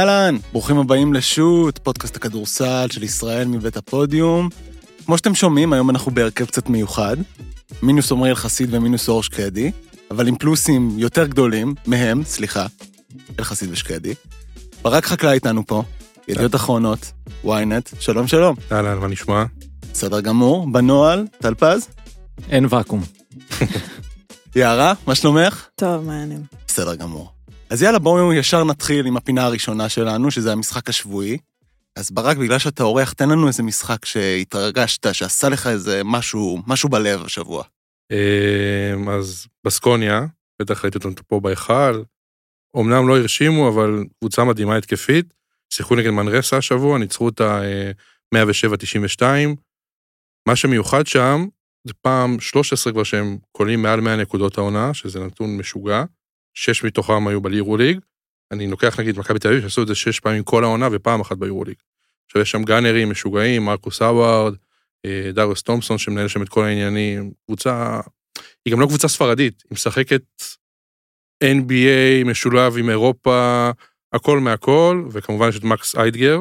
אהלן, ברוכים הבאים לשוט, פודקאסט הכדורסל של ישראל מבית הפודיום. כמו שאתם שומעים, היום אנחנו בהרכב קצת מיוחד. מינוס עמרי אלחסיד ומינוס אור שקדי, אבל עם פלוסים יותר גדולים, מהם, סליחה, אלחסיד ושקדי. ברק חקלאי איתנו פה, ידיעות אחרונות, ynet, שלום שלום. אהלן, מה נשמע? בסדר גמור, בנוהל, טל פז, אין ואקום. יערה, מה שלומך? טוב, מעניינים. בסדר גמור. אז יאללה, בואו ישר נתחיל עם הפינה הראשונה שלנו, שזה המשחק השבועי. אז ברק, בגלל שאתה אורח, תן לנו איזה משחק שהתרגשת, שעשה לך איזה משהו, משהו בלב השבוע. אמ, אז בסקוניה, בטח ראיתי אותם פה בהיכל, אמנם לא הרשימו, אבל קבוצה מדהימה התקפית. שיחקו נגד מנרסה השבוע, ניצחו אותה אה, 107-92. מה שמיוחד שם, זה פעם 13 כבר שהם קולים מעל 100 נקודות העונה, שזה נתון משוגע. שש מתוכם היו בלירו ליג. אני לוקח נגיד מכבי תל אביב, שעשו את זה שש פעמים כל העונה ופעם אחת ביורו ליג. עכשיו יש שם גאנרים משוגעים, מרקוס האווארד, אה, דארוס תומפסון שמנהל שם את כל העניינים. קבוצה, היא גם לא קבוצה ספרדית, היא משחקת NBA משולב עם אירופה, הכל מהכל, וכמובן יש את מקס איידגר,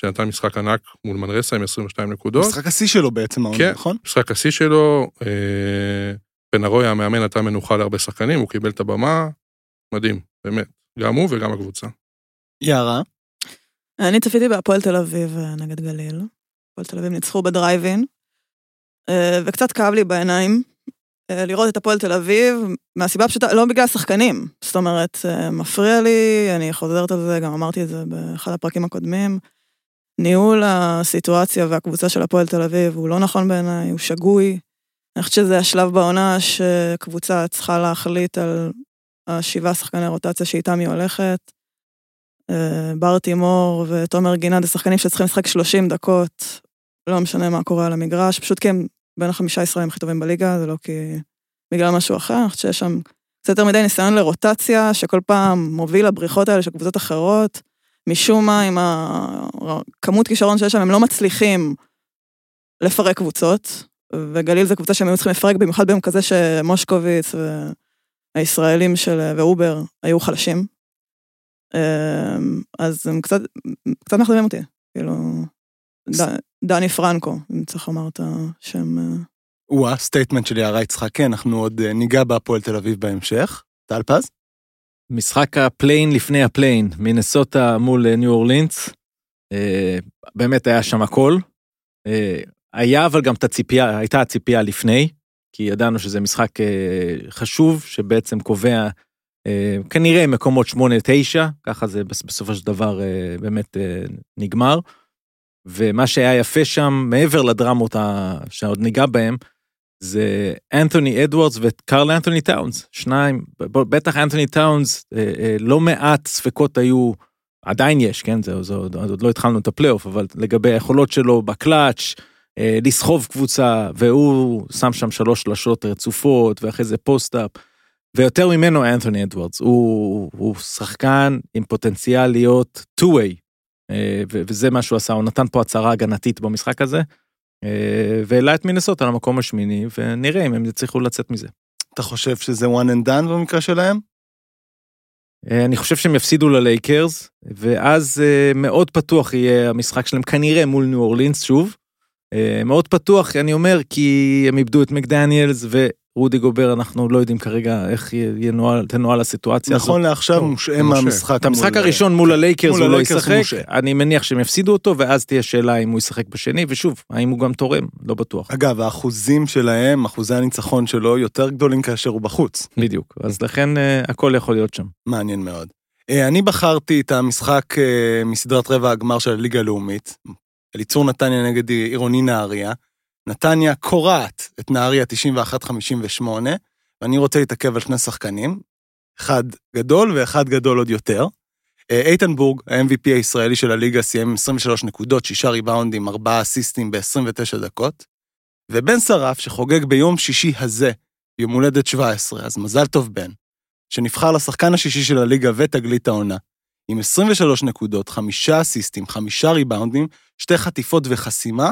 שנתן משחק ענק מול מנרסה עם 22 נקודות. משחק השיא שלו בעצם, כן, נכון? משחק השיא שלו, אה, בן ארוי המאמן נתן מנוחה להרבה שחקנים, הוא קיבל את הבמה, מדהים, באמת, גם הוא וגם הקבוצה. יערה, אני צפיתי בהפועל תל אביב אה, נגד גליל. הפועל תל אביב ניצחו בדרייבין, אה, וקצת כאב לי בעיניים אה, לראות את הפועל תל אביב, מהסיבה הפשוטה, לא בגלל השחקנים. זאת אומרת, מפריע לי, אני חוזרת על זה, גם אמרתי את זה באחד הפרקים הקודמים. ניהול הסיטואציה והקבוצה של הפועל תל אביב הוא לא נכון בעיניי, הוא שגוי. אני חושבת שזה השלב בעונה שקבוצה צריכה להחליט על השבעה שחקני רוטציה שאיתם היא הולכת. אה, בר תימור ותומר גינת זה שחקנים שצריכים לשחק 30 דקות, לא משנה מה קורה על המגרש, פשוט כי הם בין החמישה ישראלים הכי טובים בליגה, זה לא כי... בגלל משהו אחר, אני חושבת שיש שם קצת יותר מדי ניסיון לרוטציה, שכל פעם מוביל לבריחות האלה של קבוצות אחרות. משום מה, עם הכמות כישרון שיש שם, הם לא מצליחים לפרק קבוצות, וגליל זה קבוצה שהם היו צריכים לפרק, במיוחד ביום כזה שמושקוביץ והישראלים של... ואובר היו חלשים. אמ, אז הם קצת, קצת מאכזבים אותי, כאילו, ד, דני פרנקו, אם צריך לומר את השם. אה. הוא ה statement של יערה יצחק, כן, אנחנו עוד אה, ניגע בהפועל תל אביב בהמשך. טל פז? משחק ה play-in לפני ה play-in, מינסוטה מול אה, ניו אורלינס. אה, באמת היה שם הכל. אה, היה אבל גם את הציפייה, הייתה הציפייה לפני, כי ידענו שזה משחק אה, חשוב, שבעצם קובע אה, כנראה מקומות 8-9, ככה זה בס- בסופו של דבר אה, באמת נגמר. ומה שהיה יפה שם, מעבר לדרמות שעוד ניגע בהם, זה אנתוני אדוארדס וקרל אנתוני טאונס, שניים, בטח אנתוני טאונס, לא מעט ספקות היו, עדיין יש, כן, זה, זה עוד, עוד לא התחלנו את הפלייאוף, אבל לגבי היכולות שלו בקלאץ', לסחוב קבוצה, והוא שם שם שלוש שלשות רצופות, ואחרי זה post-up, ויותר ממנו אנתוני אדוארדס, הוא, הוא שחקן עם פוטנציאל להיות two-way, אה, וזה מה שהוא עשה, הוא נתן פה הצהרה הגנתית במשחק הזה, אה, והעלה את מינסוטה למקום השמיני, ונראה אם הם יצליחו לצאת מזה. אתה חושב שזה one and done במקרה שלהם? אה, אני חושב שהם יפסידו ללייקרס, ואז אה, מאוד פתוח יהיה המשחק שלהם כנראה מול ניו אורלינס שוב. אה, מאוד פתוח, אני אומר, כי הם איבדו את מקדניאלס ורודי גובר, אנחנו לא יודעים כרגע איך ינוהל, תנוהל הסיטואציה הזאת. נכון לעכשיו מושעה. מהמשחק. את המשחק מול- הראשון מול הלייקרס הוא לא ישחק. אני מניח שהם יפסידו אותו, ואז תהיה שאלה אם הוא ישחק בשני, ושוב, האם הוא גם תורם, לא בטוח. אגב, האחוזים שלהם, אחוזי הניצחון שלו, יותר גדולים כאשר הוא בחוץ. בדיוק, אז לכן אה, הכל יכול להיות שם. מעניין מאוד. אה, אני בחרתי את המשחק אה, מסדרת רבע הגמר של הליגה הלאומית, אליצור נתניה נגד עירוני נהריה. נתניה קורעת את נהריה 91-58, ואני רוצה להתעכב על שני שחקנים, אחד גדול ואחד גדול עוד יותר. אה, איתן בורג, ה-MVP הישראלי של הליגה, סיים עם 23 נקודות, 6 ריבאונדים, 4 אסיסטים ב-29 דקות. ובן שרף, שחוגג ביום שישי הזה, יום הולדת 17, אז מזל טוב בן, שנבחר לשחקן השישי של הליגה ותגלית העונה, עם 23 נקודות, 5 אסיסטים, 5 ריבאונדים, 2 חטיפות וחסימה,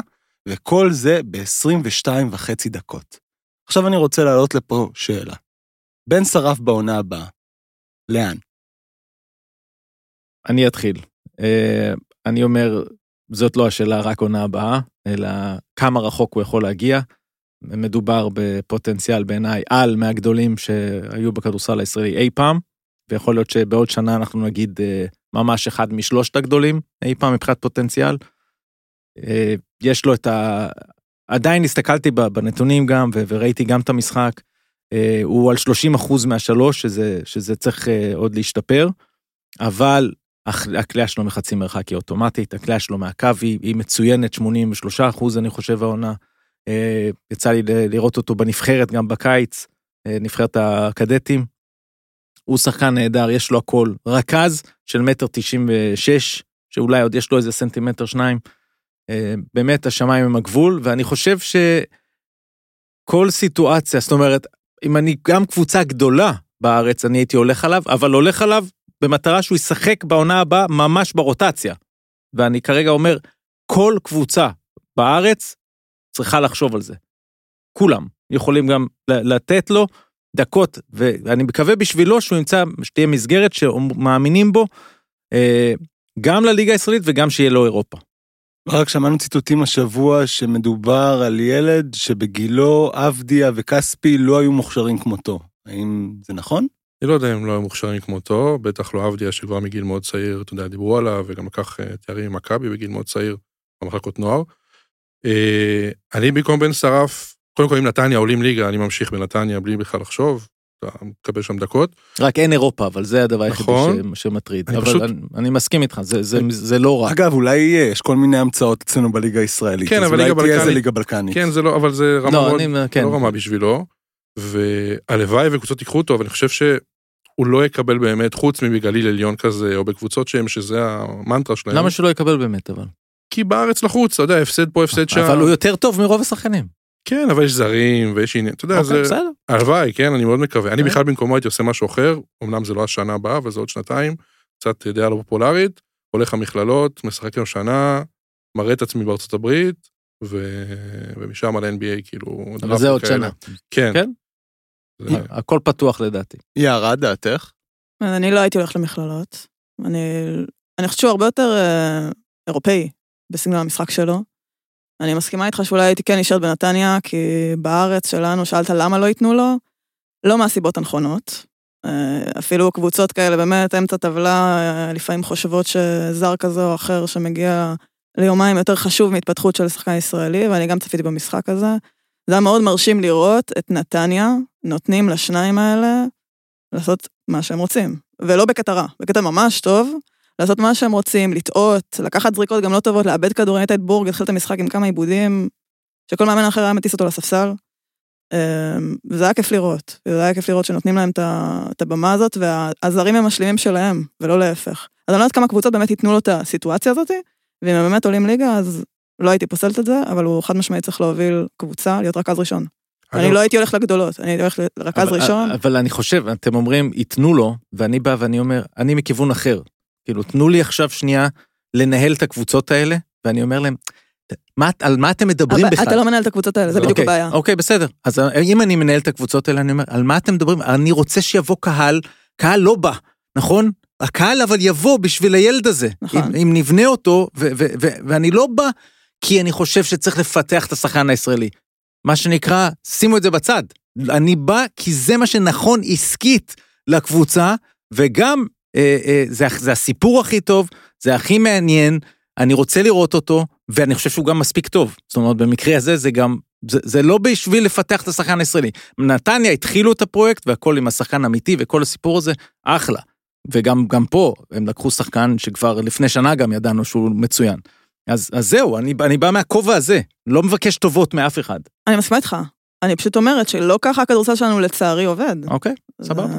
וכל זה ב-22 וחצי דקות. עכשיו אני רוצה להעלות לפה שאלה. בן שרף בעונה הבאה, לאן? אני אתחיל. אה, אני אומר, זאת לא השאלה רק עונה הבאה, אלא כמה רחוק הוא יכול להגיע. מדובר בפוטנציאל בעיניי על מהגדולים שהיו בכדורסל הישראלי אי פעם, ויכול להיות שבעוד שנה אנחנו נגיד אה, ממש אחד משלושת הגדולים אי פעם מבחינת פוטנציאל. אה, יש לו את ה... עדיין הסתכלתי בנתונים גם וראיתי גם את המשחק. אה, הוא על 30 אחוז מהשלוש שזה שזה צריך עוד להשתפר. אבל הקליעה שלו מחצי מרחק היא אוטומטית הקליעה שלו מהקו היא, היא מצוינת 83 אחוז אני חושב העונה. יצא לי לראות אותו בנבחרת גם בקיץ נבחרת הקדטים. הוא שחקן נהדר, יש לו הכל. רכז של מטר תשעים ושש, שאולי עוד יש לו איזה סנטימטר שניים. אה, באמת, השמיים הם הגבול, ואני חושב שכל סיטואציה, זאת אומרת, אם אני גם קבוצה גדולה בארץ, אני הייתי הולך עליו, אבל הולך עליו במטרה שהוא ישחק בעונה הבאה ממש ברוטציה. ואני כרגע אומר, כל קבוצה בארץ צריכה לחשוב על זה. כולם יכולים גם לתת לו דקות, ואני מקווה בשבילו שהוא ימצא, שתהיה מסגרת שמאמינים בו, אה, גם לליגה הישראלית וגם שיהיה לו אירופה. רק שמענו ציטוטים השבוע שמדובר על ילד שבגילו אבדיה וכספי לא היו מוכשרים כמותו. האם זה נכון? אני לא יודע אם לא היו מוכשרים כמותו, בטח לא אבדיה שכבר מגיל מאוד צעיר, אתה יודע, דיברו עליו, וגם לקח אה, תארים עם מכבי בגיל מאוד צעיר, במחלקות נוער. אה, אני במקום בן שרף, קודם כל, אם נתניה עולים ליגה, אני ממשיך בנתניה בלי בכלל לחשוב, אתה מקבל שם דקות. רק אין אירופה, אבל זה הדבר היחידי נכון. שמטריד. אני אבל פשוט... אני, אני מסכים איתך, זה, זה, זה לא רע. אגב, אולי יש כל מיני המצאות אצלנו בליגה הישראלית. כן, אבל ליגה בלקנית. אולי תהיה ליגה בלקנית. כן, זה לא, אבל זה רמה לא, מאוד, אני, כן. לא רמה בשבילו. והלוואי וקבוצות ייקחו אותו, אבל אני חושב שהוא לא יקבל באמת, חוץ מבגליל עליון כזה, או בקבוצות שהם, שזה המנטרה שלהם. למה שלא יקבל באמת, אבל? כי בארץ לחוץ, אתה יודע, הפסד פה, הפסד שם. אבל הוא יותר טוב מרוב השחקנים. כן, אבל יש זרים ויש עניין, אתה יודע, אוקיי, זה... בסדר. הלוואי, כן, אני מאוד מקווה. אני בכלל במקומו הייתי עושה משהו אחר, אמנם זה לא השנה הבאה, אבל זה עוד שנתיים, קצת דעה לא פופולרית, הולך למכללות, משחק עם שנה, מראה את עצמי בארצות הברית, ו... ומשם על NBA, כאילו... אבל זה עוד שנה. כן. כן? זה... הכל פתוח לדעתי. יערה, דעתך? אני לא הייתי הולך למכללות. אני, אני חושבת שהוא הרבה יותר אה, אירופאי בסגנון המשחק שלו. אני מסכימה איתך שאולי הייתי כן נשארת בנתניה, כי בארץ שלנו שאלת למה לא ייתנו לו, לא מהסיבות הנכונות. אה, אפילו קבוצות כאלה, באמת, אמצע טבלה, אה, לפעמים חושבות שזר כזה או אחר שמגיע ליומיים יותר חשוב מהתפתחות של שחקן ישראלי, ואני גם צפיתי במשחק הזה. זה היה מאוד מרשים לראות את נתניה נותנים לשניים האלה לעשות מה שהם רוצים, ולא בקטע רע, בקטע ממש טוב, לעשות מה שהם רוצים, לטעות, לקחת זריקות גם לא טובות, לאבד כדורים, את בורג, התחיל את המשחק עם כמה עיבודים, שכל מאמן אחר היה מטיס אותו לספסל. אמ, וזה היה כיף לראות, וזה היה כיף לראות שנותנים להם את הבמה הזאת, והזרים הם משלימים שלהם, ולא להפך. אז אני לא יודעת כמה קבוצות באמת ייתנו לו את הסיטואציה הזאת, ואם הם באמת עולים ליגה, אז לא הייתי פוסלת את זה, אבל הוא חד משמעית צריך להוביל קבוצה, להיות רכז ראשון. אני לא הייתי הולך לגדולות, אני הייתי הולך לרכז ראשון. אבל אני חושב, אתם אומרים, ייתנו לו, ואני בא ואני אומר, אני מכיוון אחר. כאילו, תנו לי עכשיו שנייה לנהל את הקבוצות האלה, ואני אומר להם, מה, על מה אתם מדברים בכלל? אתה לא מנהל את הקבוצות האלה, זה בדיוק אוקיי, הבעיה. אוקיי, בסדר. אז אם אני מנהל את הקבוצות האלה, אני אומר, על מה אתם מדברים? אני רוצה שיבוא קהל, קהל לא בא, נכון? הקהל אבל יבוא בשביל הילד הזה. נכון. אם, אם נבנה אותו, ו, ו, ו, ואני לא בא כי אני חושב שצריך לפתח את השחקן הישראלי. מה שנקרא, שימו את זה בצד. אני בא כי זה מה שנכון עסקית לקבוצה, וגם אה, אה, זה, זה הסיפור הכי טוב, זה הכי מעניין, אני רוצה לראות אותו, ואני חושב שהוא גם מספיק טוב. זאת אומרת, במקרה הזה זה גם, זה, זה לא בשביל לפתח את השחקן הישראלי. נתניה התחילו את הפרויקט והכל עם השחקן אמיתי וכל הסיפור הזה, אחלה. וגם גם פה הם לקחו שחקן שכבר לפני שנה גם ידענו שהוא מצוין. אז, אז זהו, אני, אני בא מהכובע הזה, לא מבקש טובות מאף אחד. אני מסכימה איתך, אני פשוט אומרת שלא ככה הכדורסל שלנו לצערי עובד. אוקיי, סבבה.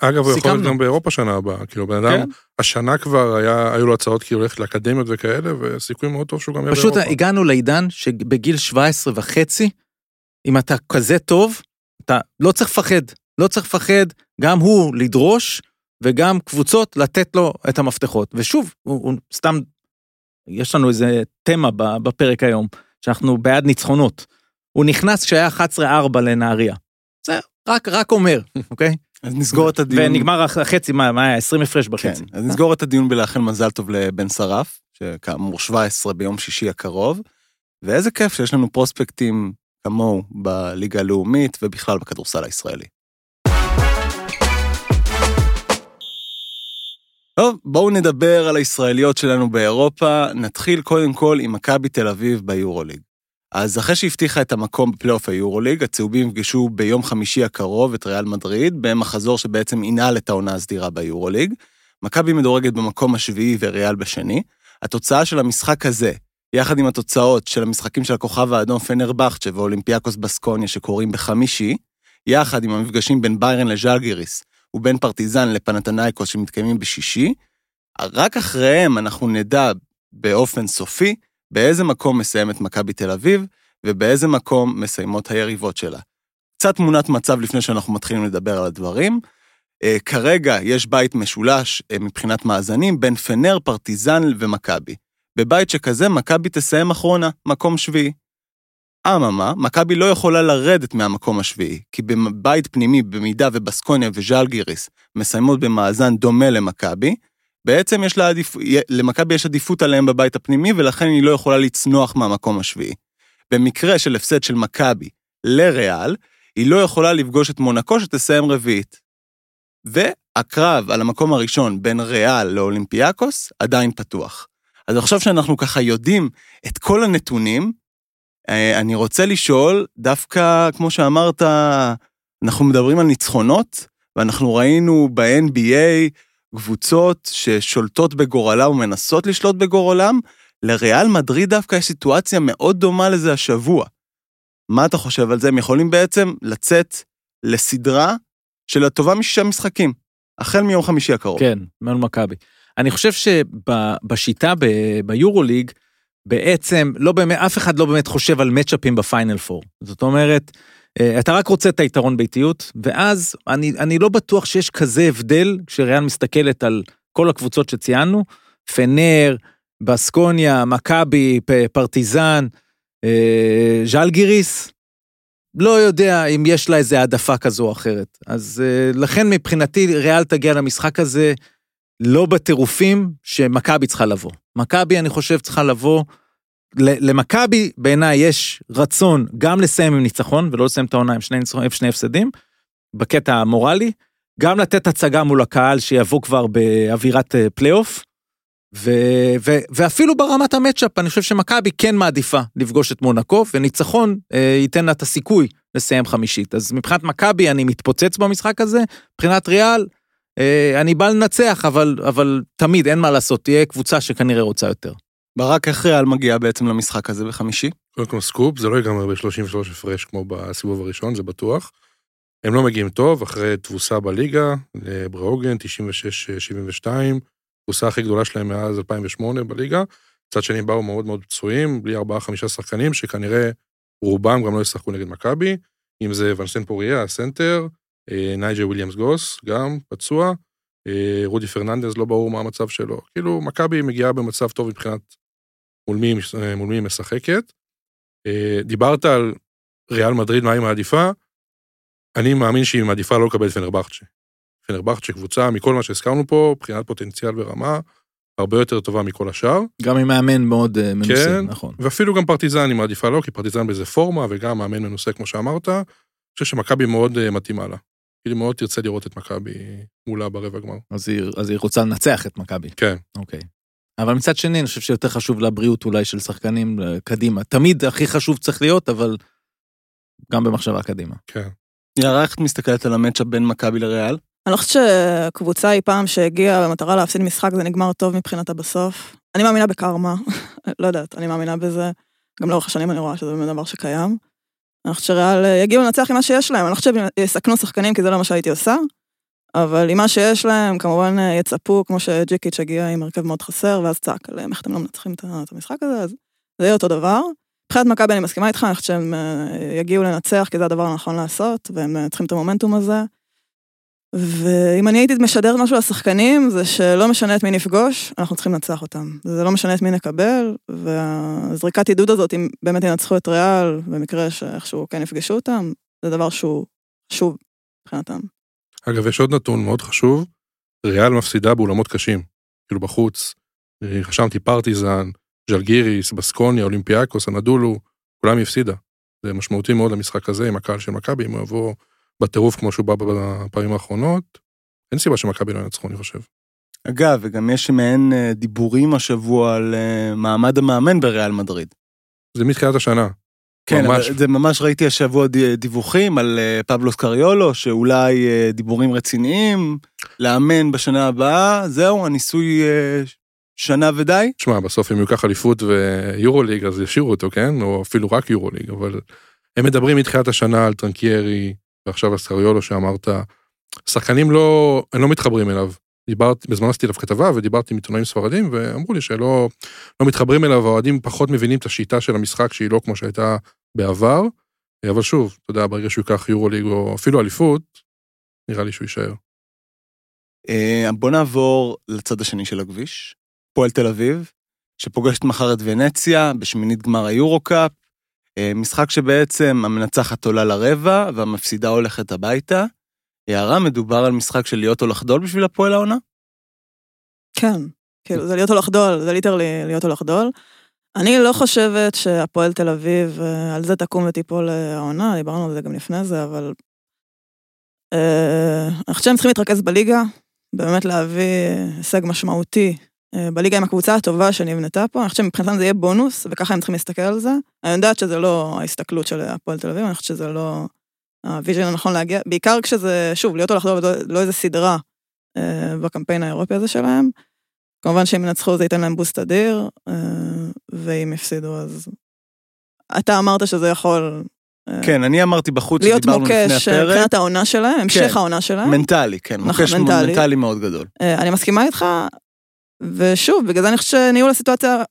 אגב, הוא יכול להיות גם באירופה שנה הבאה, כאילו בן אדם, כן. השנה כבר היה, היו לו הצעות כאילו ללכת לאקדמיות וכאלה, וסיכוי מאוד טוב שהוא גם יהיה באירופה. פשוט הגענו לעידן שבגיל 17 וחצי, אם אתה כזה טוב, אתה לא צריך לפחד, לא צריך לפחד, גם הוא לדרוש, וגם קבוצות לתת לו את המפתחות. ושוב, הוא, הוא סתם, יש לנו איזה תמה בפרק היום, שאנחנו בעד ניצחונות. הוא נכנס כשהיה 11-4 לנהריה. זה רק, רק אומר, אוקיי? אז נסגור את הדיון. ונגמר הח- החצי, מה מה היה? 20 הפרש כן, בחצי. אז נסגור את הדיון בלאחל מזל טוב לבן שרף, שכאמור 17 ביום שישי הקרוב, ואיזה כיף שיש לנו פרוספקטים כמוהו בליגה הלאומית ובכלל בכדורסל הישראלי. טוב, בואו נדבר על הישראליות שלנו באירופה. נתחיל קודם כל עם מכבי תל אביב ביורוליג. אז אחרי שהבטיחה את המקום בפלייאוף היורוליג, הצהובים יפגשו ביום חמישי הקרוב את ריאל מדריד, במחזור שבעצם ינעל את העונה הסדירה ביורוליג. מכבי מדורגת במקום השביעי וריאל בשני. התוצאה של המשחק הזה, יחד עם התוצאות של המשחקים של הכוכב האדום פנרבכצ'ה ואולימפיאקוס בסקוניה שקורים בחמישי, יחד עם המפגשים בין ביירן לז'לגיריס ובין פרטיזן לפנתנייקוס שמתקיימים בשישי, רק אחריהם אנחנו נדע באופן סופי באיזה מקום מסיימת מכבי תל אביב ובאיזה מקום מסיימות היריבות שלה. קצת תמונת מצב לפני שאנחנו מתחילים לדבר על הדברים. אה, כרגע יש בית משולש אה, מבחינת מאזנים בין פנר, פרטיזן ומכבי. בבית שכזה מכבי תסיים אחרונה, מקום שביעי. אממה, מכבי לא יכולה לרדת מהמקום השביעי, כי בבית פנימי, במידה ובסקוניה וז'לגיריס מסיימות במאזן דומה למכבי, בעצם יש לה עדיפ... למכבי יש עדיפות עליהם בבית הפנימי, ולכן היא לא יכולה לצנוח מהמקום השביעי. במקרה של הפסד של מכבי לריאל, היא לא יכולה לפגוש את מונקו שתסיים רביעית. והקרב על המקום הראשון בין ריאל לאולימפיאקוס עדיין פתוח. אז עכשיו שאנחנו ככה יודעים את כל הנתונים, אה, אני רוצה לשאול, דווקא, כמו שאמרת, אנחנו מדברים על ניצחונות, ואנחנו ראינו ב-NBA קבוצות ששולטות בגורלם ומנסות לשלוט בגורלם, לריאל מדריד דווקא יש סיטואציה מאוד דומה לזה השבוע. מה אתה חושב על זה? הם יכולים בעצם לצאת לסדרה של הטובה משישה משחקים, החל מיום חמישי הקרוב. כן, מול מכבי. אני חושב שבשיטה ביורוליג, בעצם לא באמת, אף אחד לא באמת חושב על מצ'אפים בפיינל פור. זאת אומרת, אתה רק רוצה את היתרון ביתיות, ואז אני, אני לא בטוח שיש כזה הבדל כשריאל מסתכלת על כל הקבוצות שציינו, פנר, בסקוניה, מכבי, פרטיזן, אה, ז'לגיריס, לא יודע אם יש לה איזה העדפה כזו או אחרת. אז אה, לכן מבחינתי ריאל תגיע למשחק הזה לא בטירופים שמכבי צריכה לבוא. מכבי, אני חושב, צריכה לבוא... למכבי, בעיניי, יש רצון גם לסיים עם ניצחון, ולא לסיים את העונה עם שני, ניצחון, שני הפסדים, בקטע המורלי, גם לתת הצגה מול הקהל שיבוא כבר באווירת אה, פלייאוף, ו- ו- ואפילו ברמת המצ'אפ, אני חושב שמכבי כן מעדיפה לפגוש את מונקו, וניצחון אה, ייתן לה את הסיכוי לסיים חמישית. אז מבחינת מכבי אני מתפוצץ במשחק הזה, מבחינת ריאל, אה, אני בא לנצח, אבל, אבל תמיד אין מה לעשות, תהיה קבוצה שכנראה רוצה יותר. ברק, איך ריאל מגיעה בעצם למשחק הזה בחמישי? קודם כל סקופ, זה לא ייגמר ב-33 הפרש כמו בסיבוב הראשון, זה בטוח. הם לא מגיעים טוב, אחרי תבוסה בליגה, לבראוגן, 96-72, תבוסה הכי גדולה שלהם מאז 2008 בליגה. מצד שני באו מאוד מאוד פצועים, בלי 4-5 שחקנים, שכנראה רובם גם לא ישחקו נגד מכבי, אם זה וינסנט פוארייה, הסנטר, אה, נייג'ר וויליאמס גוס, גם פצוע, אה, רודי פרננדז, לא ברור מה המצב שלו. כאילו, מכבי מגיעה במצב טוב מבחינת מול מי, אה, מול מי היא משחקת. אה, דיברת על ריאל מדריד, מה היא מעדיפה? אני מאמין שהיא מעדיפה לא לקבל את פנרבכצ'ה. פנרבכצ'ה קבוצה, מכל מה שהזכרנו פה, מבחינת פוטנציאל ורמה, הרבה יותר טובה מכל השאר. גם עם מאמן מאוד אה, מנוסה, כן. נכון. ואפילו גם פרטיזן היא מעדיפה לא, כי פרטיזן באיזה פורמה, וגם מאמן מנוסה כמו שאמרת. אני חושב שמכבי מאוד אה, מתאימה לה. היא מאוד תרצה לראות את מכבי מולה ברבע גמר. אז היא, אז היא רוצה לנצח את מכבי. כן. אוקיי. אבל מצד שני, אני חושב שיותר חשוב לבריאות אולי של שחקנים אה, קדימה. תמיד הכי חשוב צריך להיות, אבל גם במחשבה קדימה. כן. יערה, איך את מסתכלת על המצ'אפ בין מכבי לריאל? אני לא חושבת שקבוצה אי פעם שהגיעה במטרה להפסיד משחק זה נגמר טוב מבחינתה בסוף. אני מאמינה בקרמה, לא יודעת, אני מאמינה בזה. גם לאורך השנים אני רואה שזה באמת דבר שקיים. אני חושבת שריאל אה, יגיעו לנצח עם מה שיש להם, אני לא חושבת שהם יסכנו שחקנים כי זה לא מה שהייתי עושה. אבל עם מה שיש להם, כמובן אה, יצפו, כמו שג'יקיץ' הגיע עם הרכב מאוד חסר, ואז צעק עליהם, איך אתם לא מנצחים את המשחק הזה, אז זה יהיה אותו דבר. מבחינת מכבי אני מסכימה איתך, אני חושבת שהם אה, יגיעו לנצח, כי זה הדבר הנכון לעשות, והם אה, צריכים את המומנטום הזה. ואם אני הייתי משדרת משהו לשחקנים, זה שלא משנה את מי נפגוש, אנחנו צריכים לנצח אותם. זה לא משנה את מי נקבל, והזריקת עידוד הזאת, אם באמת ינצחו את ריאל, במקרה שאיכשהו כן יפגשו אותם, זה דבר שהוא חשוב מבחינתם. אגב, יש עוד נתון מאוד חשוב, ריאל מפסידה באולמות קשים, כאילו בחוץ. אה, חשבתי פרטיזן, ז'לגיריס, בסקוניה, אולימפיאקוס, הנדולו, כולם הפסידה. זה משמעותי מאוד למשחק הזה עם הקהל של מכבי, אם הוא יבוא בטירוף כמו שהוא בא בפעמים האחרונות, אין סיבה שמכבי לא ינצחו, אני חושב. אגב, וגם יש מעין אה, דיבורים השבוע על אה, מעמד המאמן בריאל מדריד. זה מתחילת השנה. כן, ממש. אבל זה ממש ראיתי השבוע דיווחים על אה, פבלוס קריולו, שאולי אה, דיבורים רציניים, לאמן בשנה הבאה, זהו, הניסוי אה, שנה ודי. תשמע, בסוף אם ייקח אליפות ויורוליג, אז ישאירו אותו, כן? או אפילו רק יורוליג, אבל הם מדברים מתחילת השנה על טרנקיירי, ועכשיו על סקריולו שאמרת, שחקנים לא, הם לא מתחברים אליו. דיברתי, בזמן עשיתי עליו כתבה ודיברתי עם עיתונאים ספרדים ואמרו לי שלא לא מתחברים אליו, האוהדים פחות מבינים את השיטה של המשחק שהיא לא כמו שהייתה בעבר, אבל שוב, אתה יודע, ברגע שהוא ייקח יורוליג או אפילו אליפות, נראה לי שהוא יישאר. אה, בוא נעבור לצד השני של הכביש, פועל תל אביב, שפוגשת מחר את ונציה בשמינית גמר היורו-קאפ, אה, משחק שבעצם המנצחת עולה לרבע והמפסידה הולכת הביתה. הערה, מדובר על משחק של להיות או לחדול בשביל הפועל העונה? כן, כאילו, זה להיות או לחדול, זה literally להיות או לחדול. אני לא חושבת שהפועל תל אביב, אה, על זה תקום ותיפול אה, העונה, דיברנו על זה גם לפני זה, אבל... אה, אני חושבת שהם צריכים להתרכז בליגה, באמת להביא הישג משמעותי בליגה עם הקבוצה הטובה שנבנתה פה, אני חושבת שמבחינתם זה יהיה בונוס, וככה הם צריכים להסתכל על זה. אני יודעת שזה לא ההסתכלות של הפועל תל אביב, אני חושבת שזה לא ה vision הנכון להגיע, בעיקר כשזה, שוב, להיות או ולא לא איזה סדרה בקמפיין האירופי הזה שלהם. כמובן שאם ינצחו זה ייתן להם בוסט אדיר, אה, ואם יפסידו אז... אתה אמרת שזה יכול אה, כן, אני אמרתי בחוץ להיות מוקש הפרק. מבחינת העונה שלהם, המשך כן. העונה שלהם. מנטלי, כן, נכון, מוקש מנטלי. מנטלי מאוד גדול. אה, אני מסכימה איתך, ושוב, בגלל זה אני חושבת שניהול הסיטואציה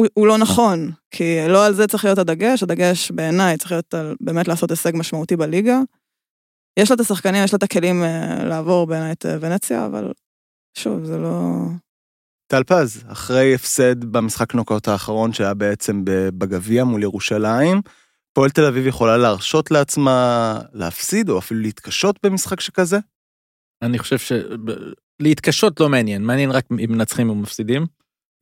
הוא, הוא לא נכון, כי לא על זה צריך להיות הדגש, הדגש בעיניי צריך להיות על באמת לעשות הישג משמעותי בליגה. יש לה את השחקנים, יש לה את הכלים אה, לעבור בעיניי את אה, ונציה, אבל שוב, זה לא... טל פז, אחרי הפסד במשחק נוקאוט האחרון שהיה בעצם בגביע מול ירושלים, פועל תל אביב יכולה להרשות לעצמה להפסיד או אפילו להתקשות במשחק שכזה? אני חושב ש... להתקשות לא מעניין, מעניין רק אם מנצחים או מפסידים.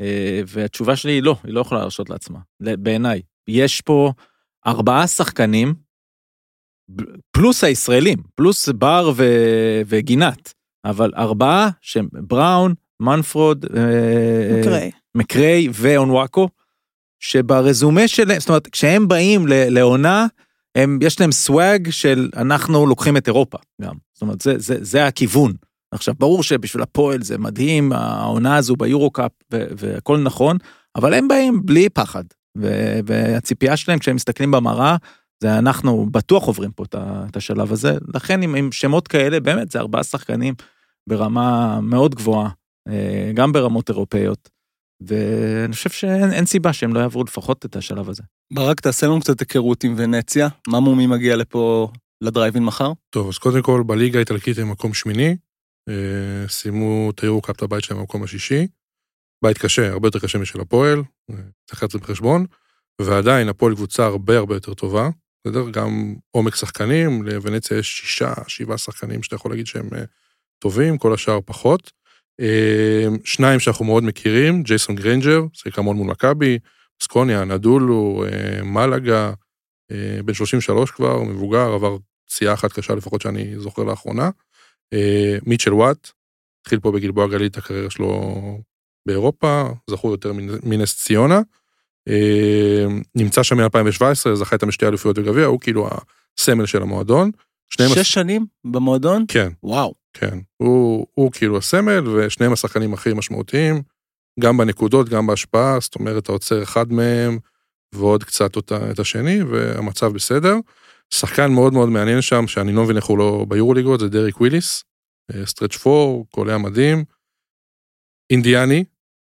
אה, והתשובה שלי היא לא, היא לא יכולה להרשות לעצמה, בעיניי. יש פה ארבעה שחקנים, פלוס הישראלים, פלוס בר ו- וגינת, אבל ארבעה שהם בראון, מנפרוד, אה, מקריי. ואונוואקו, שברזומה שלהם, זאת אומרת, כשהם באים לעונה, הם, יש להם סוואג של אנחנו לוקחים את אירופה גם. זאת אומרת, זה, זה, זה הכיוון. עכשיו, ברור שבשביל הפועל זה מדהים, העונה הזו ביורו-קאפ והכל נכון, אבל הם באים בלי פחד. והציפייה שלהם כשהם מסתכלים במראה, זה אנחנו בטוח עוברים פה את את השלב הזה. לכן עם, עם שמות כאלה, באמת, זה ארבעה שחקנים ברמה מאוד גבוהה, גם ברמות אירופאיות. ואני חושב שאין אין סיבה שהם לא יעברו לפחות את השלב הזה. ברק, תעשה לנו קצת היכרות עם ונציה, מה מומי מגיע לפה לדרייבין מחר? טוב, אז קודם כל, בליגה האיטלקית הם מקום שמיני, אה, סיימו את היורו-קאפ את הבית שלהם במקום השישי. בית קשה, הרבה יותר קשה משל הפועל, אה, צריך לקחת את זה בחשבון, ועדיין הפועל קבוצה הרבה הרבה יותר טובה, בסדר? גם עומק שחקנים, לוונציה יש שישה, שבעה שחקנים שאתה יכול להגיד שהם אה, טובים, כל השאר פחות. אה, שניים שאנחנו מאוד מכירים, ג'ייסון גריינג'ר, שיחק המון מול מכבי, בסקוניה, אנאדולו, אה, מלאגה, אה, בן 33 כבר, מבוגר, עבר פציעה אחת קשה לפחות שאני זוכר לאחרונה. אה, מיטשל וואט, התחיל פה בגלבוע גליל את הקריירה שלו באירופה, זכור יותר מנ- מנס ציונה. נמצא שם מ-2017, זכה איתם בשתי אליפויות בגביע, הוא כאילו הסמל של המועדון. שש שנים במועדון? כן, וואו. כן. הוא, הוא כאילו הסמל, ושניהם השחקנים הכי משמעותיים, גם בנקודות, גם בהשפעה, זאת אומרת, אתה עוצר אחד מהם, ועוד קצת אותה, את השני, והמצב בסדר. שחקן מאוד מאוד מעניין שם, שאני לא מבין איך הוא לא ביורוליגות, זה דריק וויליס, stretch four, קולע מדהים. אינדיאני,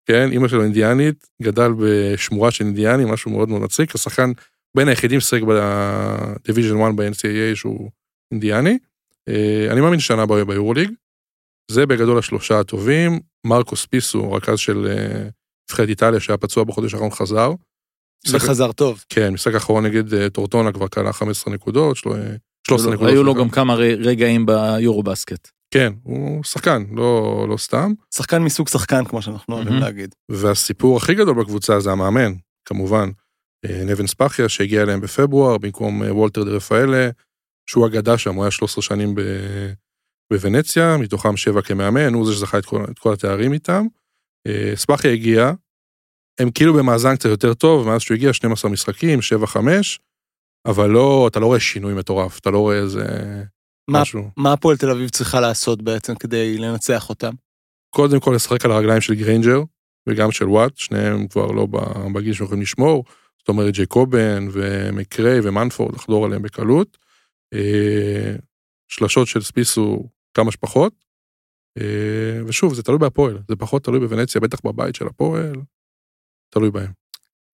כן, אימא שלו אינדיאנית, גדל בשמורה של אינדיאני, משהו מאוד מאוד מצחיק, השחקן בין היחידים ששחק ב Division 1 ב-NCAA שהוא אינדיאני. אה, אני מאמין שנה הבאה ביורוליג. זה בגדול השלושה הטובים. מרקו ספיסו, רכז של אה, נבחרת איטליה שהיה פצוע בחודש האחרון, חזר. וחזר טוב. כן, משחק האחרון נגד אה, טורטונה כבר קלע 15 נקודות, שלו- אה, 13 נקודות. היו לו. גם כמה רגעים ביורו בסקט. כן, הוא שחקן, לא, לא סתם. שחקן מסוג שחקן, כמו שאנחנו אוהבים מהמם. להגיד. והסיפור הכי גדול בקבוצה זה המאמן, כמובן. נבן ספחיה שהגיע אליהם בפברואר במקום וולטר דה רפאלה, שהוא אגדה שם, הוא היה 13 שנים ב... בוונציה, מתוכם שבע כמאמן, הוא זה שזכה את כל, את כל התארים איתם. אה, ספחיה הגיע, הם כאילו במאזן קצת יותר טוב, מאז שהוא הגיע 12 משחקים, 7-5, אבל לא, אתה לא רואה שינוי מטורף, אתה לא רואה איזה מה- משהו. מה הפועל תל אביב צריכה לעשות בעצם כדי לנצח אותם? קודם כל לשחק על הרגליים של גריינג'ר וגם של וואט, שניהם כבר לא בגיל שיכולים לשמור, זאת אומרת ג'ייקובן ומקריי ומנפורד לחדור עליהם בקלות. אה, שלשות של ספיסו כמה שפחות. אה, ושוב, זה תלוי בהפועל, זה פחות תלוי בוונציה, בטח בבית של הפועל, תלוי בהם.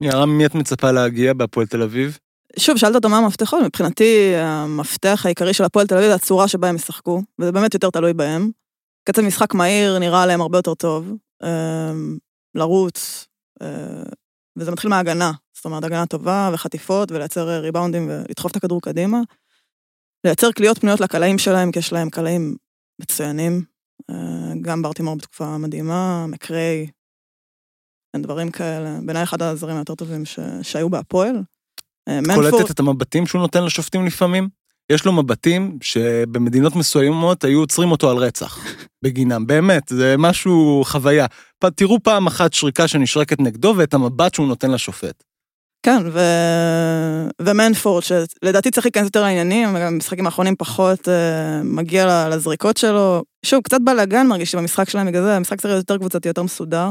יערה, ממי את מצפה להגיע בהפועל תל אביב? שוב, שאלת אותו מה המפתחות, מבחינתי המפתח העיקרי של הפועל תל אביב זה הצורה שבה הם ישחקו, וזה באמת יותר תלוי בהם. קצב משחק מהיר נראה להם הרבה יותר טוב, אמ, לרוץ, אה, וזה מתחיל מההגנה, זאת אומרת, הגנה טובה וחטיפות, ולייצר אה, ריבאונדים ולדחוף את הכדור קדימה. לייצר קליעות פנויות לקלעים שלהם, כי יש להם קלעים מצוינים. אה, גם ברטימור בתקופה מדהימה, מקריי, אין דברים כאלה. בעיניי אחד הזרים היותר טובים ש... שהיו בהפועל. אה, קולטת את המבטים שהוא נותן לשופטים לפעמים? יש לו מבטים שבמדינות מסוימות היו עוצרים אותו על רצח בגינם, באמת, זה משהו, חוויה. תראו פעם אחת שריקה שנשרקת נגדו ואת המבט שהוא נותן לשופט. כן, ו... ומנפורד, שלדעתי צריך להיכנס יותר לעניינים, גם במשחקים האחרונים פחות אה, מגיע לזריקות שלו. שוב, קצת בלאגן מרגיש לי במשחק שלהם, בגלל זה המשחק צריך להיות יותר קבוצתי, יותר מסודר.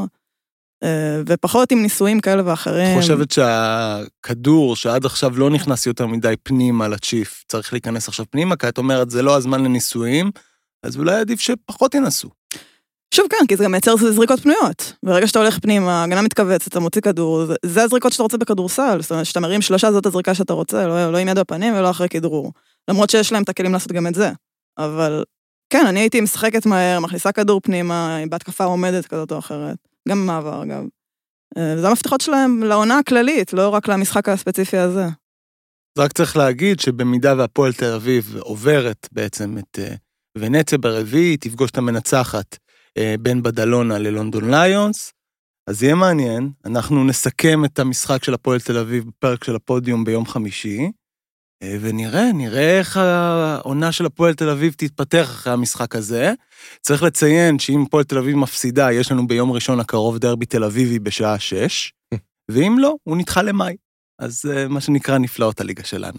אה, ופחות עם ניסויים כאלה ואחרים. את חושבת שהכדור שעד עכשיו לא נכנס יותר מדי פנימה לצ'יף, צריך להיכנס עכשיו פנימה? כי את אומרת, זה לא הזמן לניסויים, אז אולי עדיף שפחות ינסו. שוב, כן, כי זה גם מייצר זריקות פנויות. ברגע שאתה הולך פנימה, ההגנה מתכווצת, אתה מוציא כדור, זה, זה הזריקות שאתה רוצה בכדורסל. זאת אומרת, כשאתה מרים שלושה, זאת הזריקה שאתה רוצה, לא, לא עם יד בפנים ולא אחרי כדרור. למרות שיש להם את הכלים לעשות גם את זה. אבל כן, אני הייתי משחקת מהר, מכניסה כדור פנימה, בהתקפה עומדת כזאת או אחרת. גם במעבר, אגב. אה, זה המפתחות שלהם לעונה הכללית, לא רק למשחק הספציפי הזה. רק צריך להגיד שבמידה והפועל תל אביב עוברת בעצם את אה, ונציה ברביעי, תפגוש את המנצחת בין בדלונה ללונדון ליונס, אז יהיה מעניין, אנחנו נסכם את המשחק של הפועל תל אביב בפרק של הפודיום ביום חמישי, אה, ונראה, נראה איך העונה של הפועל תל אביב תתפתח אחרי המשחק הזה. צריך לציין שאם הפועל תל אביב מפסידה, יש לנו ביום ראשון הקרוב דרבי תל אביבי בשעה שש, ואם לא, הוא נדחה למאי. אז אה, מה שנקרא נפלאות הליגה שלנו.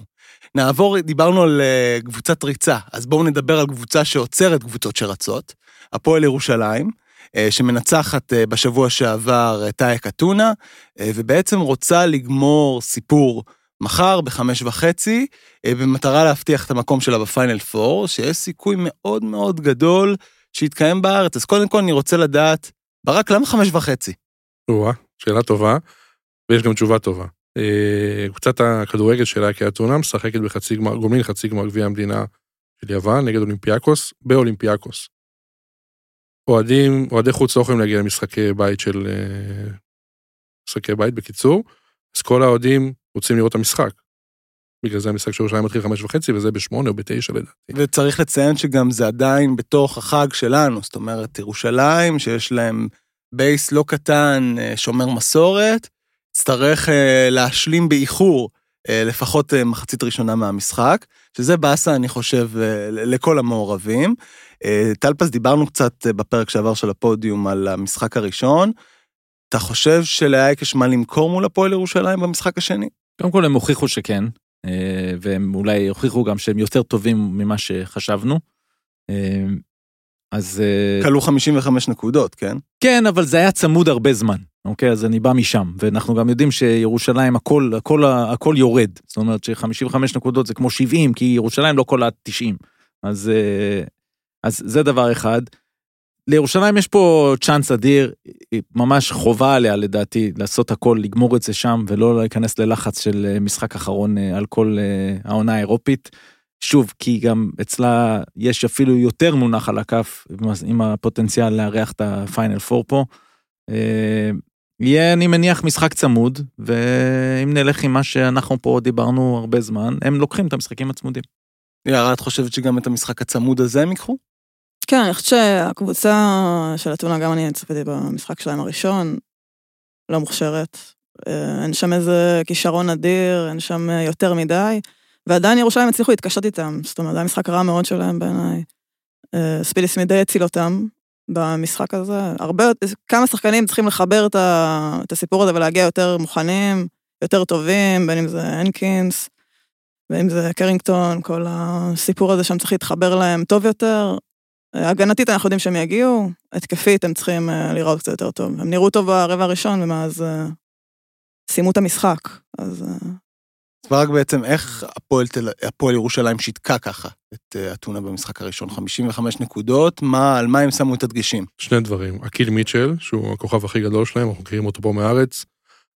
נעבור, דיברנו על אה, קבוצת ריצה, אז בואו נדבר על קבוצה שעוצרת קבוצות שרצות, הפועל ירושלים, אה, שמנצחת אה, בשבוע שעבר את טאיה קטונה, אה, ובעצם רוצה לגמור סיפור מחר בחמש וחצי, אה, במטרה להבטיח את המקום שלה בפיינל פור, שיש סיכוי מאוד מאוד גדול שיתקיים בארץ. אז קודם כל אני רוצה לדעת, ברק, למה חמש וחצי? או-אה, שאלה טובה, ויש גם תשובה טובה. אה, קבוצת הכדורגל של אא"ק אתונה משחקת בחצי גמר, גומלין לחצי גמר גביע המדינה של יוון נגד אולימפיאקוס, באולימפיאקוס. אוהדים, אוהדי חוץ לא יכולים להגיע למשחקי בית של... אה, משחקי בית בקיצור, אז כל האוהדים רוצים לראות את המשחק. בגלל זה המשחק של ירושלים מתחיל חמש וחצי וזה בשמונה או בתשע לדעתי. וצריך לציין שגם זה עדיין בתוך החג שלנו, זאת אומרת, ירושלים, שיש להם בייס לא קטן, אה, שומר מסורת, יצטרך אה, להשלים באיחור לפחות אה, מחצית ראשונה מהמשחק, שזה באסה, אני חושב, אה, לכל המעורבים. אה, טלפז, דיברנו קצת אה, בפרק שעבר של הפודיום על המשחק הראשון. אתה חושב שלאייק יש מה למכור מול הפועל ירושלים במשחק השני? קודם כל הם הוכיחו שכן, אה, והם אולי הוכיחו גם שהם יותר טובים ממה שחשבנו. אז אה, כלו 55 נקודות, כן? כן, אבל זה היה צמוד הרבה זמן, אוקיי? אז אני בא משם, ואנחנו גם יודעים שירושלים הכל, הכל, הכל יורד. זאת אומרת ש-55 נקודות זה כמו 70, כי ירושלים לא כל ה-90. אז, אה, אז זה דבר אחד. לירושלים יש פה צ'אנס אדיר, היא ממש חובה עליה לדעתי לעשות הכל, לגמור את זה שם ולא להיכנס ללחץ של אה, משחק אחרון על כל העונה האירופית. שוב, כי גם אצלה יש אפילו יותר מונח על הכף עם- הפוטנציאל לארח את הפיינל פור פה. אה, יהיה, אני מניח, משחק צמוד, ואם נלך עם מה שאנחנו פה דיברנו הרבה זמן, הם לוקחים את המשחקים הצמודים. יערה, את חושבת שגם את המשחק הצמוד הזה הם ייקחו? כן, אני חושבת שהקבוצה של אתונה, גם אני צפיתי במשחק שלהם הראשון, לא מוכשרת. אה, אין שם איזה כישרון אדיר, אין שם יותר מדי, ועדיין ירושלים הצליחו להתקשות איתם, זאת אומרת, זה היה משחק רע מאוד שלהם בעיניי. אה, ספידי סמית די הציל אותם במשחק הזה. הרבה, כמה שחקנים צריכים לחבר את, ה, את הסיפור הזה ולהגיע יותר מוכנים, יותר טובים, בין אם זה הנקינס, בין אם זה קרינגטון, כל הסיפור הזה שם צריך להתחבר להם טוב יותר. הגנתית אנחנו יודעים שהם יגיעו, התקפית הם צריכים לראות קצת יותר טוב. הם נראו טוב ברבע הראשון, ומאז סיימו את המשחק, אז... ברק בעצם איך הפועל, תל... הפועל ירושלים שיתקה ככה את אה, אתונה במשחק הראשון, 55 נקודות, מה, על מה הם שמו את הדגשים? שני דברים, אקיל מיטשל, שהוא הכוכב הכי גדול שלהם, אנחנו מכירים אותו פה מארץ.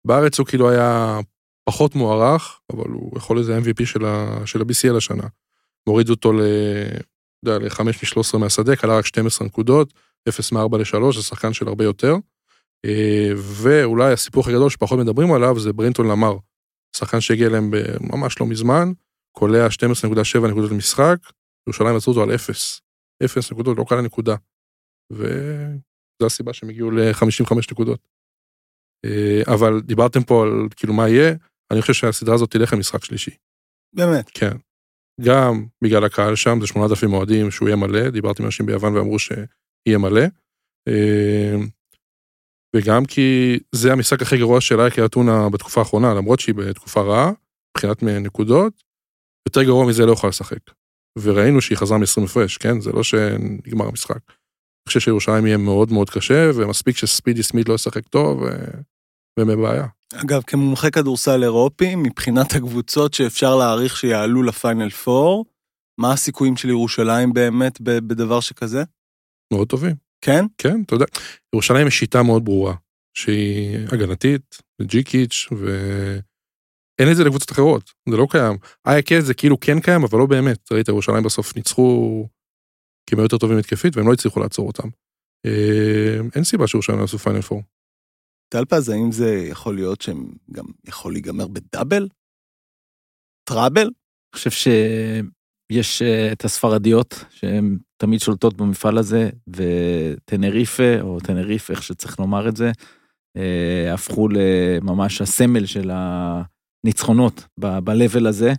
בארץ הוא כאילו היה פחות מוערך, אבל הוא יכול להיות MVP של, ה... של ה-BCL השנה. מוריד אותו ל... ל-5 מ-13 מהשדה, כלל רק 12 נקודות, 0 מ-4 ל-3, זה שחקן של הרבה יותר. אה, ואולי הסיפור הכי גדול שפחות מדברים עליו זה ברינטון למר, שחקן שהגיע אליהם ממש לא מזמן, קולע 12.7 נקודות למשחק, ירושלים עצרו אותו על 0. 0 נקודות, לא קלה נקודה. וזו הסיבה שהם הגיעו ל-55 נקודות. אה, אבל דיברתם פה על כאילו מה יהיה, אני חושב שהסדרה הזאת תלך למשחק שלישי. באמת? כן. גם בגלל הקהל שם, זה 8,000 אוהדים שהוא יהיה מלא, דיברתי עם אנשים ביוון ואמרו שיהיה מלא. וגם כי זה המשחק הכי גרוע של אייקי אתונה בתקופה האחרונה, למרות שהיא בתקופה רעה, מבחינת נקודות, יותר גרוע מזה לא יכולה לשחק. וראינו שהיא חזרה מ-20 הפרש, כן? זה לא שנגמר המשחק. אני חושב שירושלים יהיה מאוד מאוד קשה, ומספיק שספידי סמית לא ישחק טוב, והם בבעיה. אגב, כמומחה כדורסל אירופי, מבחינת הקבוצות שאפשר להעריך שיעלו לפיינל 4, מה הסיכויים של ירושלים באמת בדבר שכזה? מאוד טובים. כן? כן, אתה יודע. ירושלים יש שיטה מאוד ברורה, שהיא הגנתית, ג'יקיץ', ואין את זה לקבוצות אחרות, זה לא קיים. אייקס זה כאילו כן קיים, אבל לא באמת. ראית, ירושלים בסוף ניצחו כי הם היו יותר טובים התקפית, והם לא הצליחו לעצור אותם. אה, אין סיבה שירושלים יעשו פיינל פור. טלפז, האם זה יכול להיות שהם גם יכול להיגמר ב double? trouble? אני חושב שיש אה, את הספרדיות, שהן תמיד שולטות במפעל הזה, וטנריפה, או טנריף, איך שצריך לומר את זה, אה, הפכו לממש הסמל של הניצחונות ב-level הזה,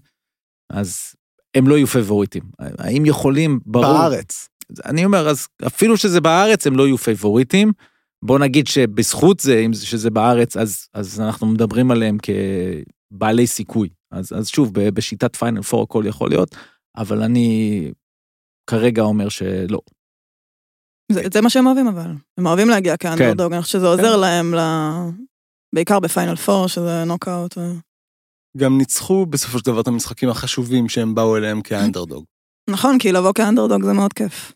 אז הם לא יהיו פייבוריטים. האם יכולים, ברור. בארץ. אני אומר, אז אפילו שזה בארץ, הם לא יהיו פייבוריטים. בוא נגיד שבזכות זה, אם שזה בארץ, אז, אז אנחנו מדברים עליהם כבעלי סיכוי. אז, אז שוב, בשיטת פיינל פור הכל יכול להיות, אבל אני כרגע אומר שלא. זה, זה מה שהם אוהבים אבל, הם אוהבים להגיע כאנדרדוג, כן. אני חושב שזה עוזר כן. להם, ל... בעיקר בפיינל פור, שזה נוקאוט. ו... גם ניצחו בסופו של דבר את המשחקים החשובים שהם באו אליהם כאנדרדוג. נכון, כי לבוא כאנדרדוג זה מאוד כיף.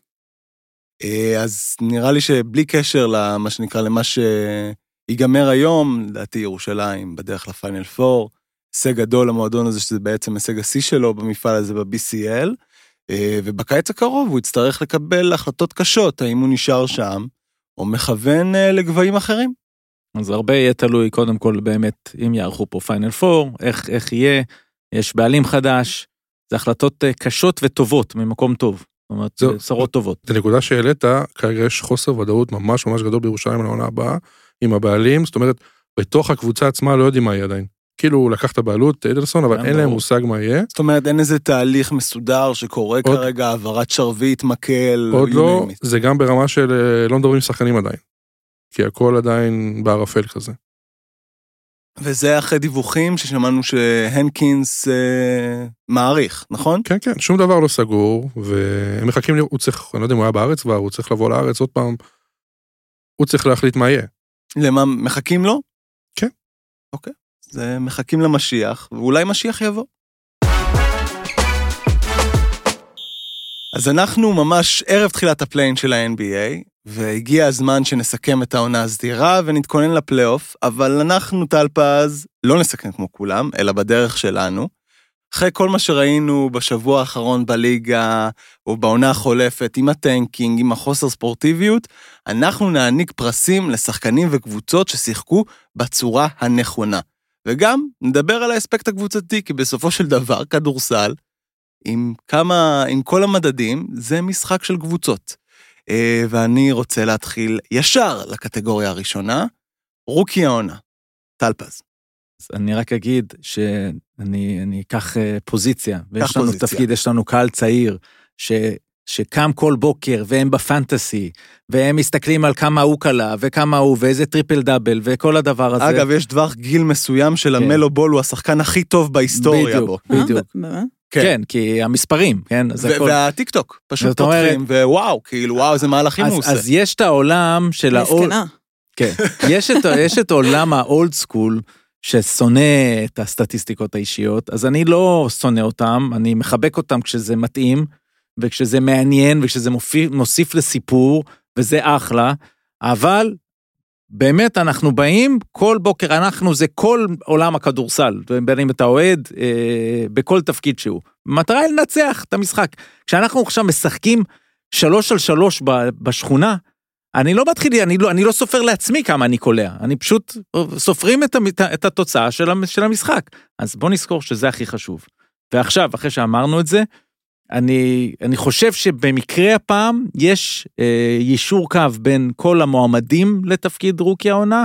אה, אז נראה לי שבלי קשר למה שנקרא, למה שיגמר היום, לדעתי ירושלים בדרך לפיינל פור, הישג גדול למועדון הזה, שזה בעצם הישג השיא שלו במפעל הזה ב-BCL. אה, ובקיץ הקרוב הוא יצטרך לקבל החלטות קשות, האם הוא נשאר שם, או מכוון אה, לגבהים אחרים. אז הרבה יהיה תלוי קודם כל באמת אם יערכו פה פיינל פור, איך, איך יהיה, יש בעלים חדש, זה החלטות אה, קשות וטובות ממקום טוב. זאת אומרת, זה בשורות טובות. את הנקודה שהעלית, כרגע יש חוסר ודאות ממש ממש גדול בירושלים לעונה הבאה, עם הבעלים, זאת אומרת, בתוך הקבוצה עצמה לא יודעים מה יהיה עדיין. כאילו לקח את הבעלות, אדלסון, אבל אין להם מושג מה יהיה. זאת אומרת, אין איזה תהליך מסודר שקורה עוד, כרגע, העברת שרביט, מקל, עוד לא, זה גם ברמה של אה, לא מדברים עם שחקנים עדיין. כי הכל עדיין בערפל כזה. וזה אחרי דיווחים ששמענו שהנקינס אה, מעריך, נכון? כן, כן, שום דבר לא סגור, והם מחכים, הוא צריך, אני לא יודע אם הוא היה בארץ כבר, הוא צריך לבוא לארץ עוד פעם, הוא צריך להחליט מה יהיה. למה, מחכים לו? כן. אוקיי. זה מחכים למשיח, ואולי משיח יבוא. אז אנחנו ממש ערב תחילת ה play-in של ה-NBA, והגיע הזמן שנסכם את העונה הסדירה ונתכונן לפלייאוף, אבל אנחנו, טל פז, לא נסכם כמו כולם, אלא בדרך שלנו. אחרי כל מה שראינו בשבוע האחרון בליגה, או בעונה החולפת, עם הטנקינג, עם החוסר ספורטיביות, אנחנו נעניק פרסים לשחקנים וקבוצות ששיחקו בצורה הנכונה. וגם נדבר על האספקט הקבוצתי, כי בסופו של דבר, כדורסל, עם כמה, עם כל המדדים, זה משחק של קבוצות. אה, ואני רוצה להתחיל ישר לקטגוריה הראשונה, רוקי העונה, טלפז. אז אני רק אגיד שאני אני אקח אה, פוזיציה, ויש לנו פוזיציה. תפקיד, יש לנו קהל צעיר, ש, שקם כל בוקר והם בפנטסי, והם מסתכלים על כמה הוא קלע, וכמה הוא, ואיזה טריפל דאבל, וכל הדבר הזה. אגב, יש טווח גיל מסוים של כן. למלו בול, הוא השחקן הכי טוב בהיסטוריה בדיוק, בו. אה, בדיוק. ב- באמת? כן, כי המספרים, כן? אז ו- הכל... והטיק טוק, פשוט זאת אומרת- פותחים, וואו, כאילו, וואו, איזה מהלכים הוא אז, עושה. אז יש את העולם של. זקנה. כן. יש את, יש את עולם ה old school, ששונא את הסטטיסטיקות האישיות, אז אני לא שונא אותם, אני מחבק אותם כשזה מתאים, וכשזה מעניין, וכשזה מופיע, מוסיף לסיפור, וזה אחלה, אבל באמת אנחנו באים, כל בוקר אנחנו, זה כל עולם הכדורסל, בין אם אתה אוהד, אה, בכל תפקיד שהוא. המטרה היא לנצח את המשחק. כשאנחנו עכשיו משחקים שלוש על שלוש בשכונה, אני לא מתחיל, אני לא, אני לא סופר לעצמי כמה אני קולע, אני פשוט סופרים את, המ- את התוצאה של, של המשחק. אז בוא נזכור שזה הכי חשוב. ועכשיו, אחרי שאמרנו את זה, אני, אני חושב שבמקרה הפעם יש אה, יישור קו בין כל המועמדים לתפקיד רוקי העונה,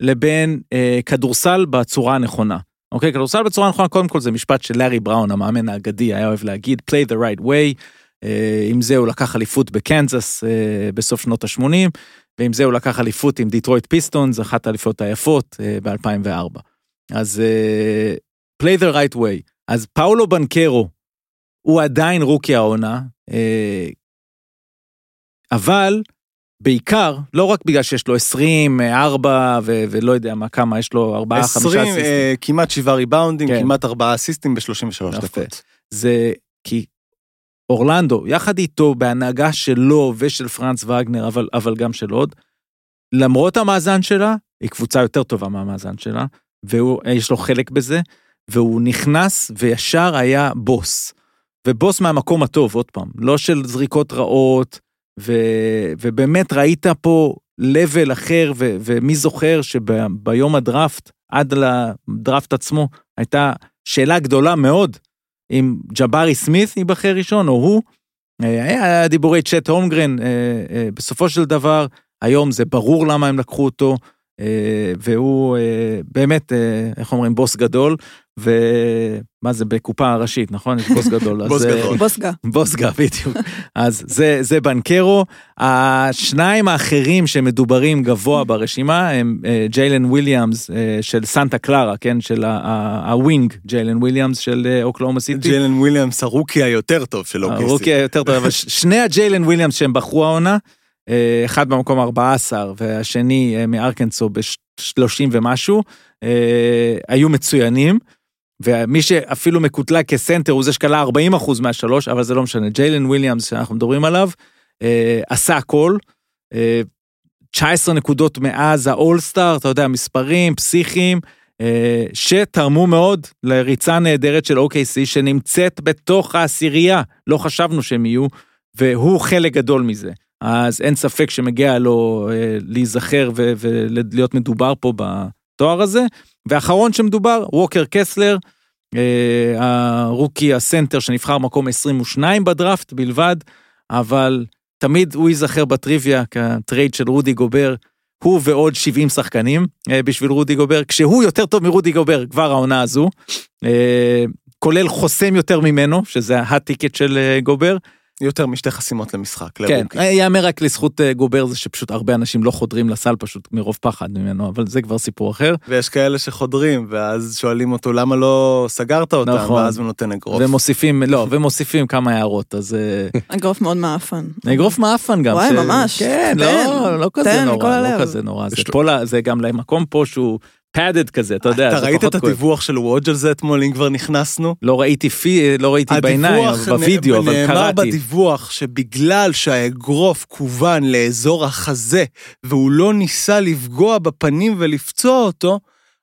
לבין אה, כדורסל בצורה הנכונה. אוקיי, כדורסל בצורה הנכונה, קודם כל זה משפט של לארי בראון, המאמן האגדי, היה אוהב להגיד, play the right way. אה, עם זה הוא לקח אליפות בקנזס אה, בסוף שנות ה-80, ועם זה הוא לקח אליפות עם דיטרויט פיסטונס, אחת האליפות היפות ב-2004. אז אה, play the right way. אז פאולו בנקרו הוא עדיין רוקי העונה, אה, אבל בעיקר, לא רק בגלל שיש לו 20, 4 ו- ולא יודע מה, כמה, יש לו 4, 5 20, אסיסטים. אה, כמעט שבעה ריבאונדים, כן. כמעט ארבעה אסיסטים ב-33 יפה. דקות. זה כי אורלנדו, יחד איתו, בהנהגה שלו ושל פרנץ וגנר, אבל, אבל גם של עוד, למרות המאזן שלה, היא קבוצה יותר טובה מהמאזן שלה, ויש לו חלק בזה, והוא נכנס וישר היה בוס. ובוס מהמקום הטוב, עוד פעם, לא של זריקות רעות, ו, ובאמת ראית פה לבל אחר, ו, ומי זוכר שביום הדראפט, עד לדראפט עצמו, הייתה שאלה גדולה מאוד, אם ג'בארי סמית ייבחר ראשון או הוא. אה, היה דיבורי צ'ט הומגרן, אה, אה, בסופו של דבר, היום זה ברור למה הם לקחו אותו, והוא באמת, איך אומרים, בוס גדול, ומה זה, בקופה ראשית, נכון? יש בוס גדול. בוס גדול. בוסגה. בוסגה, בדיוק. אז זה, זה בנקרו. השניים האחרים שמדוברים גבוה ברשימה הם אה, ג'יילן וויליאמס אה, של סנטה קלרה, כן? של ה wing, ג'יילן וויליאמס של אה, אוקלהומה סיטי. ג'יילן וויליאמס, הרוקי היותר טוב של אוקיי. הרוקי היותר טוב, אבל שני הג'יילן וויליאמס שהם בחרו העונה, אחד במקום 14 והשני מארקנסו ב-30 ומשהו, היו מצוינים. ומי שאפילו מקוטלג כסנטר הוא זה שקלע 40% מהשלוש, אבל זה לא משנה. ג'יילן וויליאמס שאנחנו מדברים עליו, אה, עשה הכל. אה, 19 נקודות מאז האולסטאר, אתה יודע, מספרים, פסיכיים, אה, שתרמו מאוד לריצה נהדרת של OKC שנמצאת בתוך העשירייה, לא חשבנו שהם יהיו, והוא חלק גדול מזה. אז אין ספק שמגיע לו אה, להיזכר ולהיות מדובר פה בתואר הזה. ואחרון שמדובר, ווקר קסלר, אה, הרוקי הסנטר שנבחר מקום 22 בדראפט בלבד, אבל תמיד הוא ייזכר בטריוויה כטרייד של רודי גובר, הוא ועוד 70 שחקנים אה, בשביל רודי גובר, כשהוא יותר טוב מרודי גובר כבר העונה הזו, אה, כולל חוסם יותר ממנו, שזה ה ticket של גובר. יותר משתי חסימות למשחק, כן, לרוקי. יאמר רק לזכות אה, גובר זה שפשוט הרבה אנשים לא חודרים לסל פשוט מרוב פחד ממנו, אבל זה כבר סיפור אחר. ויש כאלה שחודרים, ואז שואלים אותו למה לא סגרת אותם, נכון. ואז הוא נותן אגרוף. ומוסיפים, לא, ומוסיפים כמה הערות, אז אה, אגרוף מאוד מעפן. אגרוף מעפן גם. וואי, ש- ממש. כן, תן, לא, לא כזה תן נורא, לא. כזה נורא. זה פה, זה גם למקום פה שהוא פאדד כזה, אתה יודע, אתה זה ראית פחות את כואב. הדיווח של וודג' על זה אתמול, אם כבר נכנסנו? לא ראיתי פי, לא ראיתי בעיניים, בווידאו, אבל נאמר קראתי. בדיווח שבגלל שהאגרוף כוון לאזור החזה, והוא לא ניסה לפגוע בפנים ולפצוע אותו,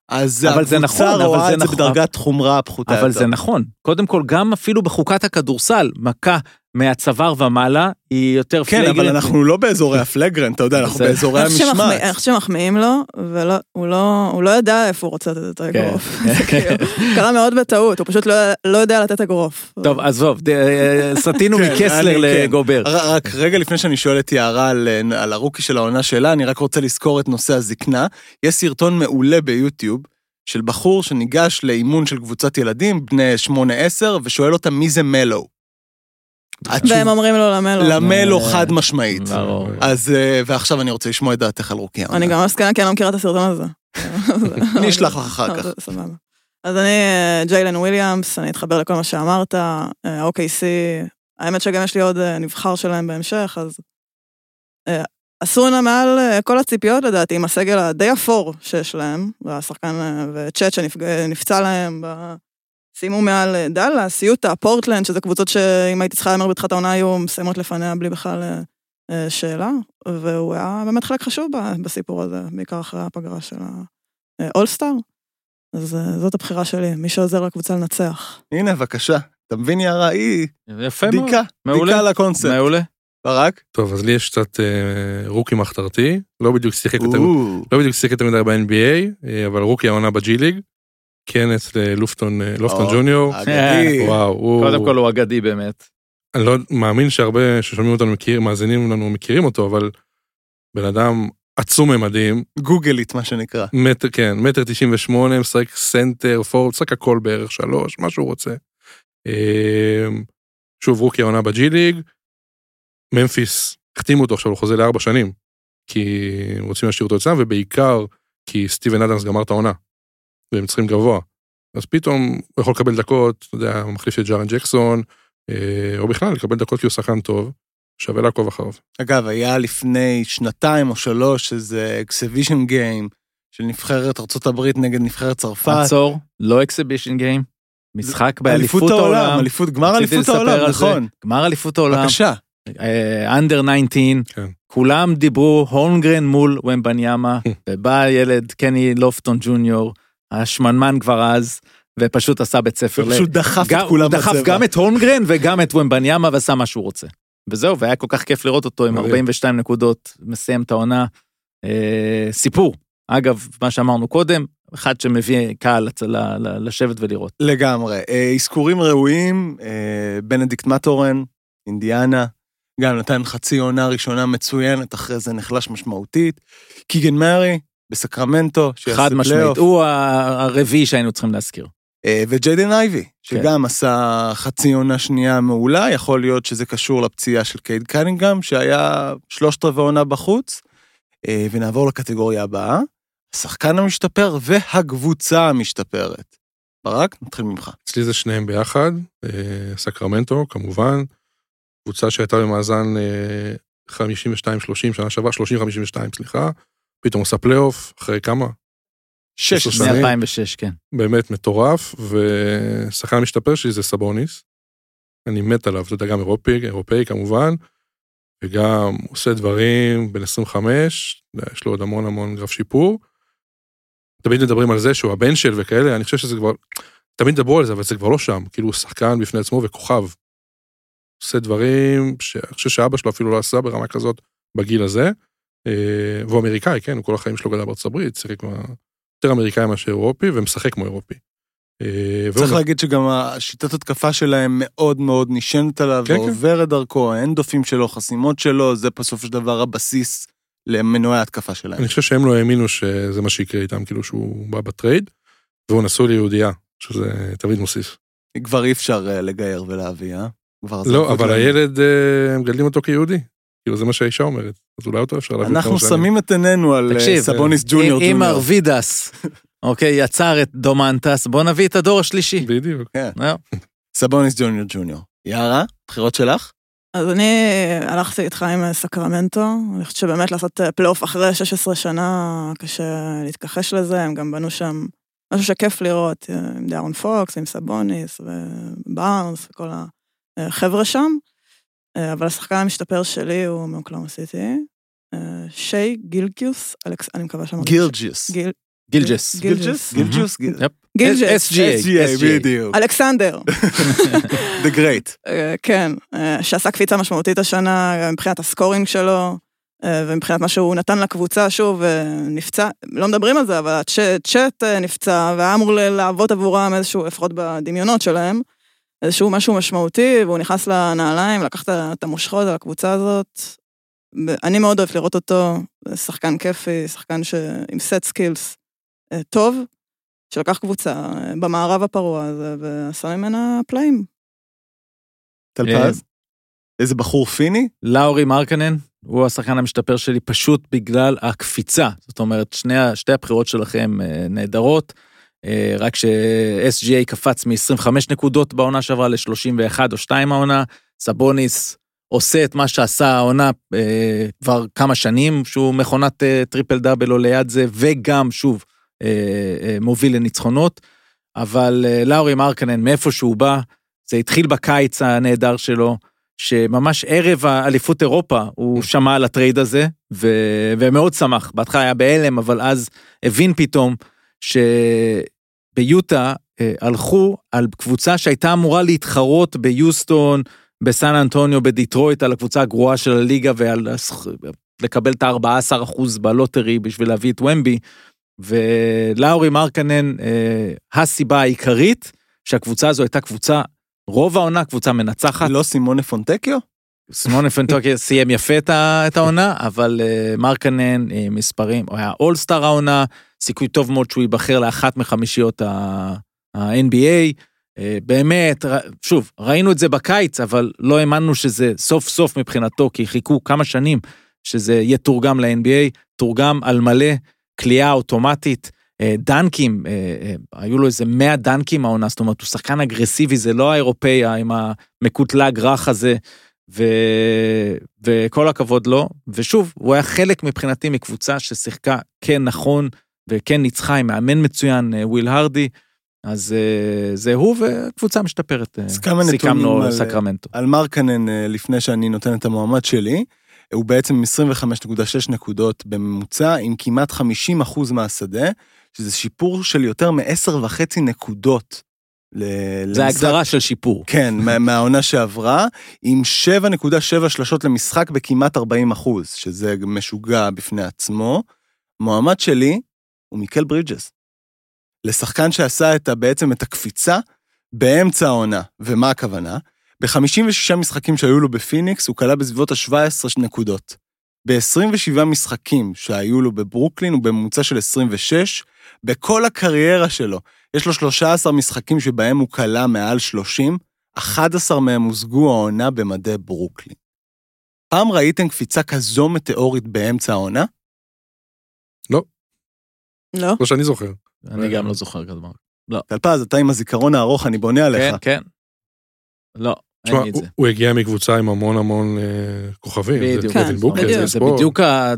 אז נכון, הקבוצה אבל רואה את זה נכון. בדרגת חומרה פחותה אבל יותר. זה נכון. קודם כל, גם אפילו בחוקת הכדורסל, מכה מהצוואר ומעלה, היא יותר כן, flagrant. אבל אנחנו לא באזורי ה flagrant, אתה יודע, אנחנו. באזורי המשמעת. אני חושב שמחמיאים לו, והוא לא, לא יודע איפה הוא רוצה לתת את האגרוף. כן. זה כאילו, קרה מאוד בטעות, הוא פשוט לא, לא יודע לתת אגרוף. טוב, עזוב, אה, סטינו כן, מקסלר כן. לגובר. רק רגע לפני שאני שואל את יערה על, על הרוקי של העונה שלה, אני רק רוצה לזכור את נושא הזקנה. יש סרטון מעולה ביוטיוב של בחור שניגש לאימון של קבוצת ילדים, בני 8-10, ושואל אותם מי זה מלו. והם אומרים לו למלו. למלו אה, חד משמעית. ברור. אז, אה, ועכשיו אני רוצה לשמוע את דעתך על רוקי. אני גם מסכנה כי אני לא מכירה את הסרטון הזה. אני אשלח לך אחר כך. סבבה. אז אני אה, ג'יילן וויליאמס, אני אתחבר לכל מה שאמרת, ה-OKC, האמת שגם יש לי עוד נבחר שלהם בהמשך, אז עשו לה מעל כל הציפיות לדעתי, עם הסגל הדי אפור שיש להם, והשחקן, וצ'אט שנפצע להם, סיימו מעל אה, דאלאס, יוטה, פורטלנד, שזה קבוצות שאם הייתי צריכה להמר בתחילת העונה היו מסיימות לפניה בלי בכלל אה, אה, שאלה, והוא היה באמת חלק חשוב ב- בסיפור הזה, בעיקר אחרי הפגרה של האולסטאר. אז זאת הבחירה שלי, מי שעוזר לקבוצה לנצח. הנה, בבקשה. אתה מבין, יערה? היא יפה מאוד. בדיקה, מעולה. בדיקה לקונספט. מעולה. ברק? טוב, אז לי יש קצת אה, רוקי מחתרתי, לא בדיוק שיחק יותר לא בדיוק שיחק יותר מדי ב-NBA, אבל רוקי העונה בג'י ליג, קנס ללופטון אה, לופטון ג'וניור, אגדי. וואו, הוא... קודם כל הוא אגדי באמת. אני לא מאמין שהרבה ששומעים אותנו מכיר, מאזינים לנו מכירים אותו, אבל בן אדם עצום ממדים, גוגלית, מה שנקרא. מטר, כן, מטר תשעים ושמונה, משחק סנטר, פורוורד, משחק הכל בערך שלוש, מה שהוא רוצה. אה, שוב, רוקי העונה בג'י ליג, ממפיס, החתימו אותו עכשיו, הוא חוזה לארבע שנים, כי רוצים להשאיר אותו אצלם, ובעיקר כי סטיבן אדמס גמר את העונה, והם צריכים גבוה. אז פתאום הוא יכול לקבל דקות, אתה יודע, הוא מחליף את ג'ארן ג'קסון, אה, או בכלל לקבל דקות כי הוא שחקן טוב, שווה לעקוב אחריו. אגב, היה לפני שנתיים או שלוש איזה אקסיבישן גיים של נבחרת ארה"ב נגד נבחרת צרפת. עצור, לא אקסיבישן גיים. משחק באליפות אליפות העולם. אליפות, גמר אליפות העולם. נכון. גמר אליפות העולם. בבקשה. אנדר 19, כן. כולם דיברו הונגרן מול ומבניאמה, ובא ילד קני לופטון ג'וניור, השמנמן כבר אז, ופשוט עשה בית ספר. ל- ופשוט דחף גם- את כולם הוא דחף בצבע. גם את הונגרן וגם את ומבניאמה ועשה מה שהוא רוצה. וזהו, והיה כל כך כיף לראות אותו עם מדהים. 42 נקודות, מסיים את העונה. אה, סיפור. אגב, מה שאמרנו קודם, אחד שמביא קהל לצ- ל- ל- לשבת ולראות. לגמרי. אה, אזכורים ראויים, אה, בנדיקט מטורן, אינדיאנה, גם נתן חצי עונה ראשונה מצוינת, אחרי זה נחלש משמעותית. קיגן מארי, בסקרמנטו, שיעשה חד משמעית. הוא הרביעי שהיינו צריכים להזכיר. אה, וג'יידן אייבי, כן. שגם עשה חצי עונה שנייה מעולה, יכול להיות שזה קשור לפציעה של קייד קנינגהם, שהיה שלושת רבעי עונה בחוץ. אה, ונעבור לקטגוריה הבאה, השחקן המשתפר והקבוצה המשתפרת. ברק, נתחיל ממך. אצלי זה שניהם ביחד, אה, סקרמנטו כמובן, קבוצה שהייתה במאזן אה, 52-30 שנה שעברה, 30-52 סליחה, פתאום עושה פלייאוף, אחרי כמה? שש שנים. מ-2006, כן. באמת מטורף, ושחקן המשתפר שלי זה סבוניס. אני מת עליו, אתה יודע, גם אירופי, אירופאי כמובן, וגם עושה דברים בן 25, יש לו עוד המון המון גרף שיפור. תמיד מדברים על זה שהוא הבן של וכאלה, אני חושב שזה כבר, תמיד דברו על זה, אבל זה כבר לא שם, כאילו הוא שחקן בפני עצמו וכוכב. עושה דברים שאני חושב שאבא שלו אפילו לא עשה ברמה כזאת בגיל הזה. אה, והוא אמריקאי, כן, הוא כל החיים שלו גדל בארצות הברית, שיחק יותר אמריקאי מאשר אירופי, ומשחק כמו אירופי. אה, והוא צריך להגיד שגם השיטת התקפה שלהם מאוד מאוד נשענת עליו, כן, כן. ועוברת דרכו, האנדופים שלו, חסימות שלו, זה בסופו של דבר הבסיס למנועי ההתקפה שלהם. אני חושב שהם לא האמינו שזה מה שיקרה איתם, כאילו שהוא בא בטרייד, והוא נשוי ליהודייה, שזה תמיד מוסיף. כבר אי אפשר אה, לגייר ולהביא, אה? לא, אבל להם. הילד, הם מגדלים אותו כיהודי. כאילו זה מה שהאישה אומרת, אז אולי אותו אפשר להביא אנחנו כמה שנים. שמים את עינינו על אה, תקשיב, סבוניס ג'וניור אם ג'וניור. ארווידס, אוקיי, יצר את דומנטס, בוא נביא את הדור השלישי. בדיוק. זהו. סבוניס ג'וניור ג'וניור. יארה, בחירות שלך? אז אני הלכתי איתך עם סקרמנטו, אני חושבת שבאמת לעשות אה, פלייאוף אחרי 16 שנה, קשה להתכחש לזה, הם גם בנו שם משהו שכיף לראות, אה, עם דארון פוקס, עם סבוניס ובארנס וכל החבר'ה שם, אבל השחקן המשתפר שלי הוא מאוקלאומה סיטי, אה, שי גילקיוס, אלכס, אני מקווה שאמרתי. גילג'יוס. גיל, גילג'ס. גילג'ס. גילג'וס? yep. גילג'ס. SGA. SGA, בדיוק. אלכסנדר. The Great. אה, כן, אה, שעשה קפיצה משמעותית השנה אה, מבחינת ה scoring שלו, אה, ומבחינת מה שהוא נתן לקבוצה, שוב, אה, נפצע, לא מדברים על זה, אבל הצ'ט צ'ט, אה, נפצע, והיה אמור ל- להוות עבורם איזשהו, לפחות בדמיונות שלהם, איזשהו משהו משמעותי, והוא נכנס לנעליים, לקח את המושכות על הקבוצה הזאת. אני מאוד אוהבת לראות אותו, שחקן כיפי, שחקן ש... עם set skills אה, טוב, שלקח קבוצה אה, במערב הפרוע הזה, ועשה ממנה פלאים. טלפז? איזה בחור פיני? לאורי מרקנן, הוא השחקן המשתפר שלי פשוט בגלל הקפיצה. זאת אומרת, שני, שתי הבחירות שלכם אה, נהדרות, אה, רק ש-SGA קפץ מ-25 נקודות בעונה שעברה ל-31 או 2 העונה, סבוניס עושה את מה שעשה העונה אה, כבר כמה שנים, שהוא מכונת אה, triple double או ליד זה, וגם, שוב, אה, אה, מוביל לניצחונות. אבל אה, לאורי מרקנן, מאיפה שהוא בא, זה התחיל בקיץ הנהדר שלו, שממש ערב האליפות אירופה הוא שמע על הטרייד הזה, ו... ומאוד שמח. בהתחלה היה בהלם, אבל אז הבין פתאום שביוטה אה, הלכו על קבוצה שהייתה אמורה להתחרות ביוסטון, בסן אנטוניו, בדיטרויט, על הקבוצה הגרועה של הליגה ועל לקבל את ה-14% ב lottery בשביל להביא את וומבי. ולאורי מרקנן, אה, הסיבה העיקרית שהקבוצה הזו הייתה קבוצה, רוב העונה קבוצה מנצחת. לא סימונה פונטקיו? סימון פונטקיו סיים יפה את העונה, אבל אה, מרקנן, אה, מספרים, הוא היה אולסטאר העונה, סיכוי טוב מאוד שהוא ייבחר לאחת מחמישיות ה-NBA. אה, באמת, שוב, ראינו את זה בקיץ, אבל לא האמנו שזה סוף סוף מבחינתו, כי חיכו כמה שנים שזה יתורגם ל-NBA, תורגם על מלא, קליעה אוטומטית. דנקים, היו לו איזה 100 דנקים העונה, זאת אומרת, הוא שחקן אגרסיבי, זה לא האירופאי עם המקוטלג רך הזה, ו... וכל הכבוד לו, ושוב, הוא היה חלק מבחינתי מקבוצה ששיחקה כן נכון וכן ניצחה עם מאמן מצוין, אה, וויל הרדי, אז אה, זה הוא וקבוצה משתפרת. אה, אז כמה סיכמנו על- סקרמנטו. על מרקנן, לפני שאני נותן את המועמד שלי, הוא בעצם עם 25.6 נקודות בממוצע, עם כמעט 50% מהשדה, שזה שיפור של יותר מ-10 וחצי נקודות. ל- זה ההגדרה של שיפור. כן, מה- מהעונה שעברה, עם 7.7 שלשות למשחק בכמעט 40 אחוז, שזה משוגע בפני עצמו. מועמד שלי הוא מיקל ברידג'ס. לשחקן שעשה את, ה- בעצם את הקפיצה באמצע העונה. ומה הכוונה? ב-56 משחקים שהיו לו בפיניקס, הוא קלע בסביבות ה-17 נקודות. ב-27 משחקים שהיו לו בברוקלין, הוא בממוצע של 26. בכל הקריירה שלו, יש לו 13 משחקים שבהם הוא קלע מעל 30, 11 מהם הושגו העונה במדי ברוקלין. פעם ראיתם קפיצה כזו מטאורית באמצע העונה? לא? לא שאני זוכר. אני גם לא זוכר כזה דבר. טלפז, אתה עם הזיכרון הארוך, אני בונה עליך. כן, כן. לא, תשמע, הוא- זה. הגיע מקבוצה עם המון המון אה, כוכבים. זה בדיוק. דווין כן, בדיוק. זה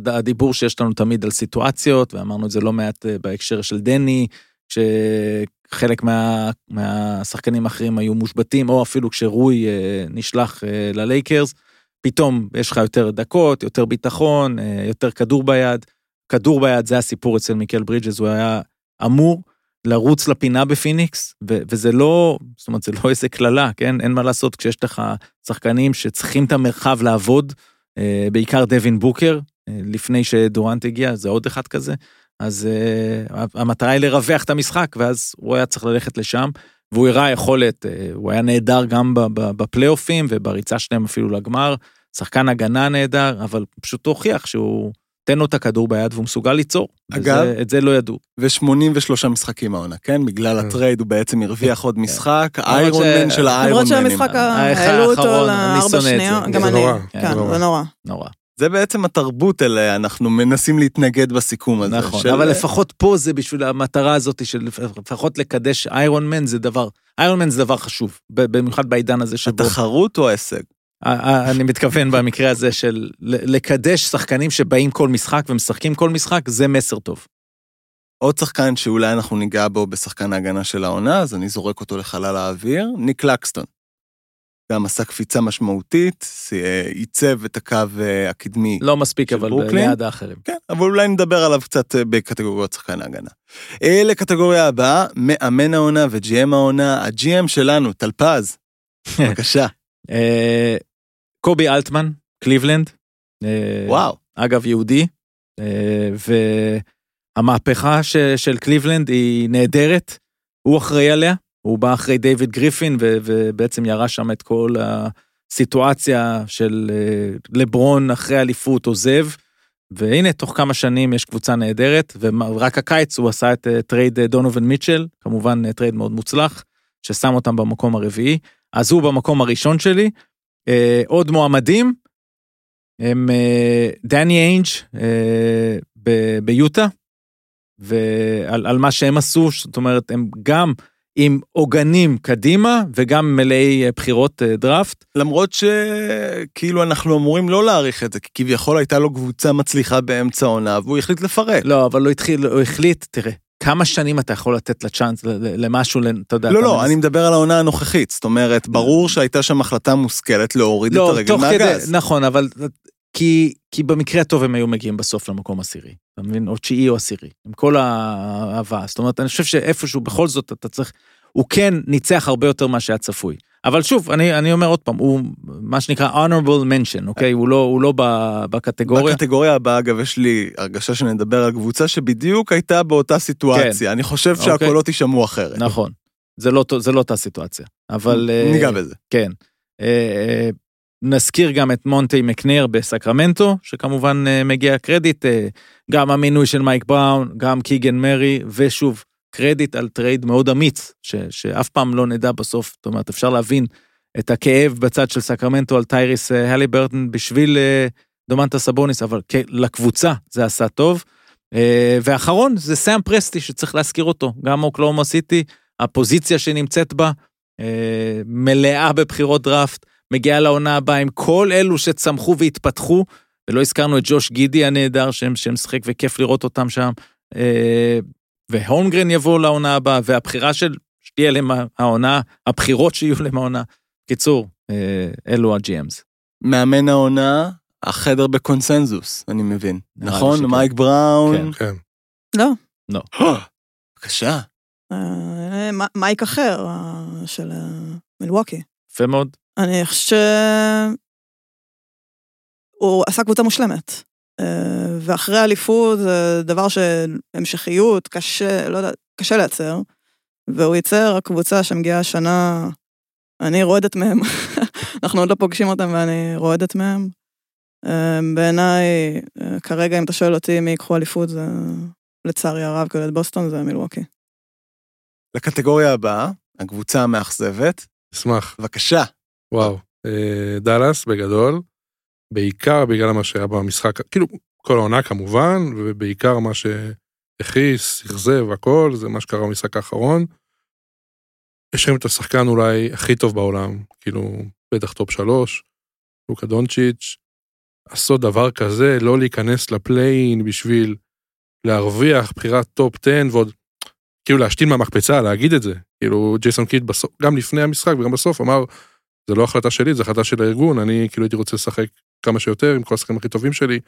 זה הדיבור שיש לנו תמיד על סיטואציות, ואמרנו את זה לא מעט אה, בהקשר של דני, שחלק מה, מהשחקנים האחרים היו מושבתים, או אפילו כשרוי אה, נשלח ללייקרס, פתאום יש לך יותר דקות, יותר ביטחון, יותר כדור ביד. כדור ביד זה הסיפור אצל מיקל ברידג'ס, הוא היה אמור לרוץ לפינה בפיניקס, ו- וזה לא, זאת אומרת, זה לא איזה קללה, כן? אין מה לעשות כשיש לך שחקנים שצריכים את המרחב לעבוד, אה, בעיקר דווין בוקר, אה, לפני שדורנט הגיע, זה עוד אחד כזה. אז אה, המטרה היא לרווח את המשחק, ואז הוא היה צריך ללכת לשם, והוא הראה יכולת, אה, הוא היה נהדר גם בפלייאופים ובריצה שלהם אפילו לגמר, שחקן הגנה נהדר, אבל פשוט הוכיח שהוא, תן לו את הכדור ביד והוא מסוגל ליצור. אגב- וזה, את זה לא ידעו. ו-83 משחקים העונה, כן? בגלל כן. הטרייד הוא בעצם הרוויח עוד משחק, ש- איירון מן של האיירון למרות מנים. שהמשחק, האחד העלו אותו לארבע. שניות, גם זה אני. נורא, כן, זה נורא. זה נורא. זה בעצם התרבות אליה, אנחנו מנסים להתנגד בסיכום הזה. נכון, של- אבל לפחות פה זה בשביל המטרה הזאת של לפחות לקדש איירון מן זה דבר, איירון מן זה דבר חשוב, במיוחד בעידן הזה שבו, התחרות או ההישג? ה- ה- אני מתכוון במקרה הזה של לקדש שחקנים שבאים כל משחק ומשחקים כל משחק, זה מסר טוב. עוד שחקן שאולי אנחנו ניגע בו בשחקן ההגנה של העונה, אז אני זורק אותו לחלל האוויר, ניק לקסטון. גם עשה קפיצה משמעותית, אה, עיצב את הקו אה, הקדמי. לא מספיק, אבל ברוקלין? ליד האחרים. כן, אבל אולי נדבר עליו קצת אה, בקטגוריות שחקן ההגנה. אה, לקטגוריה הבאה, מאמן העונה ו-GM העונה, ה-GM שלנו, טלפז. בבקשה. קובי אלטמן, קליבלנד. אה, וואו. אגב, יהודי. אה, והמהפכה ש- של קליבלנד היא נהדרת. הוא אחראי עליה. הוא בא אחרי דיוויד גריפין ו- ובעצם ירש שם את כל הסיטואציה של אה, לברון אחרי אליפות עוזב. והנה, תוך כמה שנים יש קבוצה נהדרת, ורק הקיץ הוא עשה את טרייד דונובין מיטשל, כמובן טרייד מאוד מוצלח, ששם אותם במקום הרביעי. אז הוא במקום הראשון שלי. אה, עוד מועמדים, הם אה, דני איינג' אה, ב- ביוטה, ועל על מה שהם עשו, זאת אומרת, הם גם עם עוגנים קדימה וגם מלאי אה, בחירות אה, דראפט. למרות שכאילו אנחנו אמורים לא להעריך את זה, כי כביכול הייתה לו קבוצה מצליחה באמצע העונה, והוא החליט לפרק. לא, אבל הוא התחיל, הוא החליט, תראה, כמה שנים אתה יכול לתת לצ'אנס, למשהו, אתה יודע. לא, לא, מנס- אני מדבר על העונה הנוכחית. זאת אומרת, ברור שהייתה שם החלטה מושכלת להוריד את לא, הרגל תוך מהגז. כדי, נכון, אבל כי, כי במקרה הטוב הם היו מגיעים בסוף למקום עשירי, אתה מבין? או תשיעי או עשירי, עם כל האהבה. זאת אומרת, אני חושב שאיפשהו, בכל זאת, אתה צריך, הוא כן ניצח הרבה יותר ממה שהיה צפוי. אבל שוב, אני, אני אומר עוד פעם, הוא מה שנקרא honorable mention, אוקיי? הוא לא, הוא לא ב- בקטגוריה. בקטגוריה הבאה, אגב, יש לי הרגשה שנדבר על קבוצה שבדיוק הייתה באותה סיטואציה. אני חושב אוקיי. שהקולות יישמעו אחרת. נכון. זה לא, זה לא אותה סיטואציה. אבל... אה, ניגע בזה. כן. אה, נזכיר גם את מונטי מקנייר בסקרמנטו, שכמובן אה, מגיע קרדיט, אה, גם המינוי של מייק בראון, גם קיגן מרי, ושוב, קרדיט על טרייד מאוד אמיץ, ש, שאף פעם לא נדע בסוף, זאת אומרת, אפשר להבין את הכאב בצד של סקרמנטו על טייריס אה, הליברטון בשביל אה, דומנטה סבוניס, אבל לקבוצה זה עשה טוב. אה, ואחרון זה סאם פרסטי שצריך להזכיר אותו, גם אוקלאומה סיטי, הפוזיציה שנמצאת בה, אה, מלאה בבחירות דראפט, מגיעה לעונה הבאה עם כל אלו שצמחו והתפתחו, ולא הזכרנו את ג'וש גידי הנהדר שמשחק וכיף לראות אותם שם, אה, והולמגרן יבוא לעונה הבאה, והבחירה של, שתהיה להם העונה, הבחירות שיהיו להם העונה. קיצור, אה, אלו ה-GMs. מאמן העונה, החדר בקונסנזוס, אני מבין. נכון? שכן. מייק בראון. כן. לא. בבקשה. אה, מ- מייק אחר אה, של אה, מילווקי. יפה מאוד. אני חושב הוא עשה קבוצה מושלמת. אה, ואחרי אליפות זה דבר שהמשכיות, קשה, לא יודע, קשה לייצר. והוא ייצר קבוצה שמגיעה השנה, אני רועדת מהם. אנחנו עוד לא פוגשים אותם ואני רועדת מהם. אה, בעיניי, אה, כרגע אם אתה שואל אותי מי ייקחו אליפות, זה לצערי הרב, כאילו את בוסטון זה מילווקי. לקטגוריה הבאה, הקבוצה המאכזבת. אשמח. בבקשה. וואו. דאלאס בגדול, בעיקר בגלל מה שהיה במשחק, כאילו, כל העונה כמובן, ובעיקר מה שהכעיס, אכזב, הכל, זה מה שקרה במשחק האחרון. יש להם את השחקן אולי הכי טוב בעולם, כאילו, בטח top שלוש, לוקה דונצ'יץ', לעשות דבר כזה, לא להיכנס לפליי-אין בשביל להרוויח בחירת top 10 ועוד, כאילו להשתין מהמקפצה, להגיד את זה. כאילו, ג'ייסון קיד בסוף, גם לפני המשחק וגם בסוף אמר, זה לא החלטה שלי, זה החלטה של הארגון, אני כאילו הייתי רוצה לשחק כמה שיותר עם כל השחקנים הכי טובים שלי,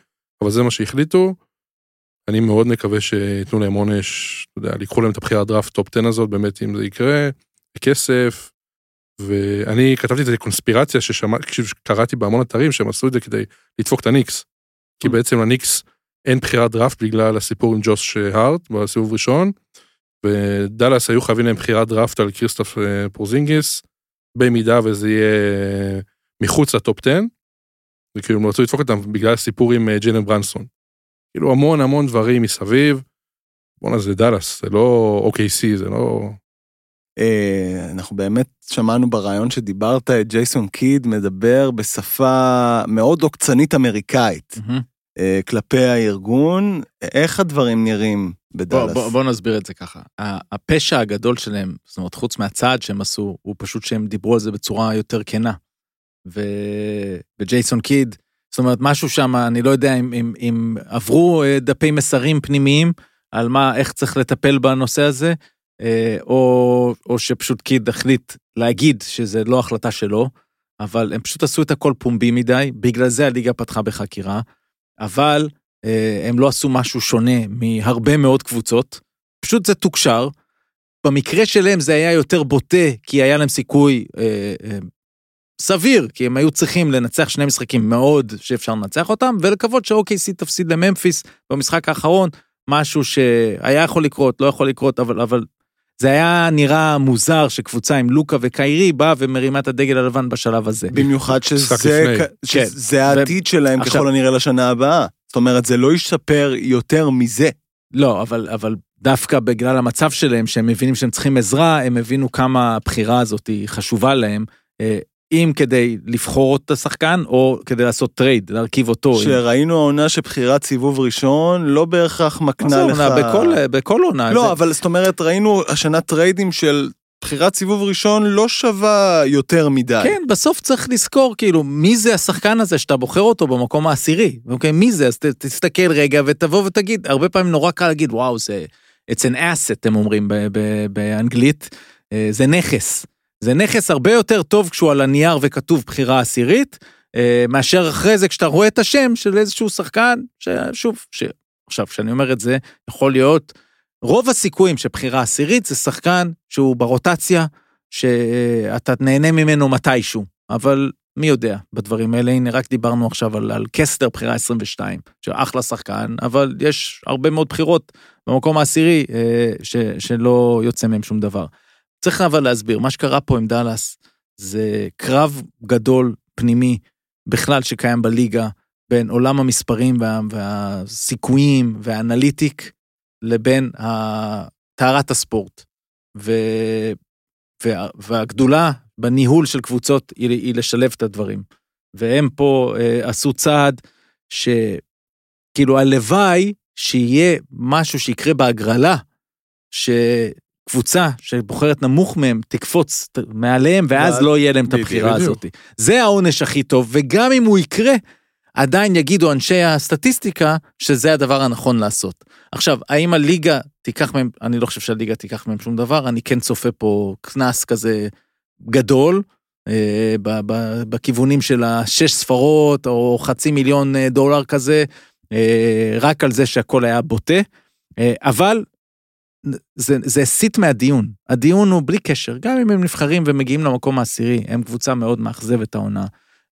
אבל זה מה שהחליטו. אני מאוד מקווה שייתנו להם עונש, אתה יודע, לקחו להם את הבחירת דראפט top 10 הזאת, באמת אם זה יקרה, בכסף. ואני כתבתי את הקונספירציה ששמעתי, שקראתי בהמון אתרים שהם עשו את זה כדי לדפוק את הניקס. כי בעצם לניקס אין בחירת דראפט בגלל הסיפור עם ג'וש הארט בסיבוב ראשון, ודאלאס היו חייבים להם בחירת דראפט על קריסטפס אה, פורזינגיס, במידה וזה יהיה מחוץ לטופ 10, וכאילו הם רצו לדפוק אותם בגלל הסיפור עם אה, ג'יילן ברנסון. כאילו המון המון דברים מסביב. בואנה זה דאלאס, זה לא OKC, זה לא... אה, אנחנו באמת שמענו ברעיון שדיברת את ג'ייסון קיד מדבר בשפה מאוד עוקצנית אמריקאית. אה, כלפי הארגון. איך הדברים נראים בוא, בדאלאס? בוא, בוא נסביר את זה ככה. הפשע הגדול שלהם, זאת אומרת, חוץ מהצעד שהם עשו, הוא פשוט שהם דיברו על זה בצורה יותר כנה. ו... וג'ייסון קיד, זאת אומרת, משהו שם, אני לא יודע אם, אם, אם עברו אה, דפי מסרים פנימיים על מה, איך צריך לטפל בנושא הזה, אה, או, או שפשוט קיד החליט להגיד שזה לא החלטה שלו, אבל הם פשוט עשו את הכל פומבי מדי, בגלל זה הליגה פתחה בחקירה, אבל אה, הם לא עשו משהו שונה מהרבה מאוד קבוצות, פשוט זה תוקשר. במקרה שלהם זה היה יותר בוטה, כי היה להם סיכוי אה, אה, סביר, כי הם היו צריכים לנצח שני משחקים מאוד שאפשר לנצח אותם, ולקוות ש-OKC תפסיד לממפיס במשחק האחרון, משהו שהיה יכול לקרות, לא יכול לקרות, אבל, אבל זה היה נראה מוזר שקבוצה עם לוקה וקיירי באה ומרימה את הדגל הלבן בשלב הזה. במיוחד שזה. כ- כן. שזה העתיד שלהם עכשיו- ככל הנראה לשנה הבאה. זאת אומרת, זה לא ישתפר יותר מזה. לא, אבל, אבל דווקא בגלל המצב שלהם, שהם מבינים שהם צריכים עזרה, הם הבינו כמה הבחירה הזאת היא חשובה להם, אה, אם כדי לבחור את השחקן, או כדי לעשות טרייד, להרכיב אותו. שראינו העונה שבחירת סיבוב ראשון לא בהכרח מקנה לך... עונה? בכל, בכל עונה. לא, זה- אבל זאת אומרת, ראינו השנה טריידים של בחירת סיבוב ראשון לא שווה יותר מדי. כן, בסוף צריך לזכור, כאילו, מי זה השחקן הזה שאתה בוחר אותו במקום העשירי? אוקיי, מי זה? אז ת, תסתכל רגע ותבוא ותגיד, הרבה פעמים נורא קל להגיד, וואו, זה... It's an asset, הם אומרים ב- ב- באנגלית, אה, זה נכס. זה נכס הרבה יותר טוב כשהוא על הנייר וכתוב בחירה עשירית, אה, מאשר אחרי זה כשאתה רואה את השם של איזשהו שחקן, ששוב, ש... עכשיו, כשאני אומר את זה, יכול להיות, רוב הסיכויים שבחירה עשירית זה שחקן שהוא ברוטציה, שאתה נהנה ממנו מתישהו, אבל מי יודע בדברים האלה, הנה רק דיברנו עכשיו על, על קסטר בחירה 22, שאחלה שחקן, אבל יש הרבה מאוד בחירות במקום העשירי אה, ש, שלא יוצא מהם שום דבר. צריך אבל להסביר, מה שקרה פה עם דאלאס זה קרב גדול פנימי בכלל שקיים בליגה, בין עולם המספרים וה, והסיכויים והאנליטיק לבין טהרת הספורט. ו, וה, והגדולה בניהול של קבוצות היא, היא לשלב את הדברים. והם פה אה, עשו צעד שכאילו הלוואי שיהיה משהו שיקרה בהגרלה, שקבוצה שבוחרת נמוך מהם תקפוץ מעליהם, ואז לא יהיה להם את. הבחירה. הזאת. זה העונש הכי טוב, וגם אם הוא יקרה, עדיין יגידו אנשי הסטטיסטיקה שזה הדבר הנכון לעשות. עכשיו, האם הליגה תיקח מהם, אני לא חושב שהליגה תיקח מהם שום דבר, אני כן צופה פה קנס כזה גדול, אה, ב- ב- בכיוונים של השש ספרות, או חצי מיליון אה, דולר כזה, אה, רק על זה שהכל היה בוטה, אה, אבל זה, זה הסיט מהדיון. הדיון הוא בלי קשר, גם אם הם נבחרים ומגיעים למקום העשירי, הם קבוצה מאוד מאכזבת העונה.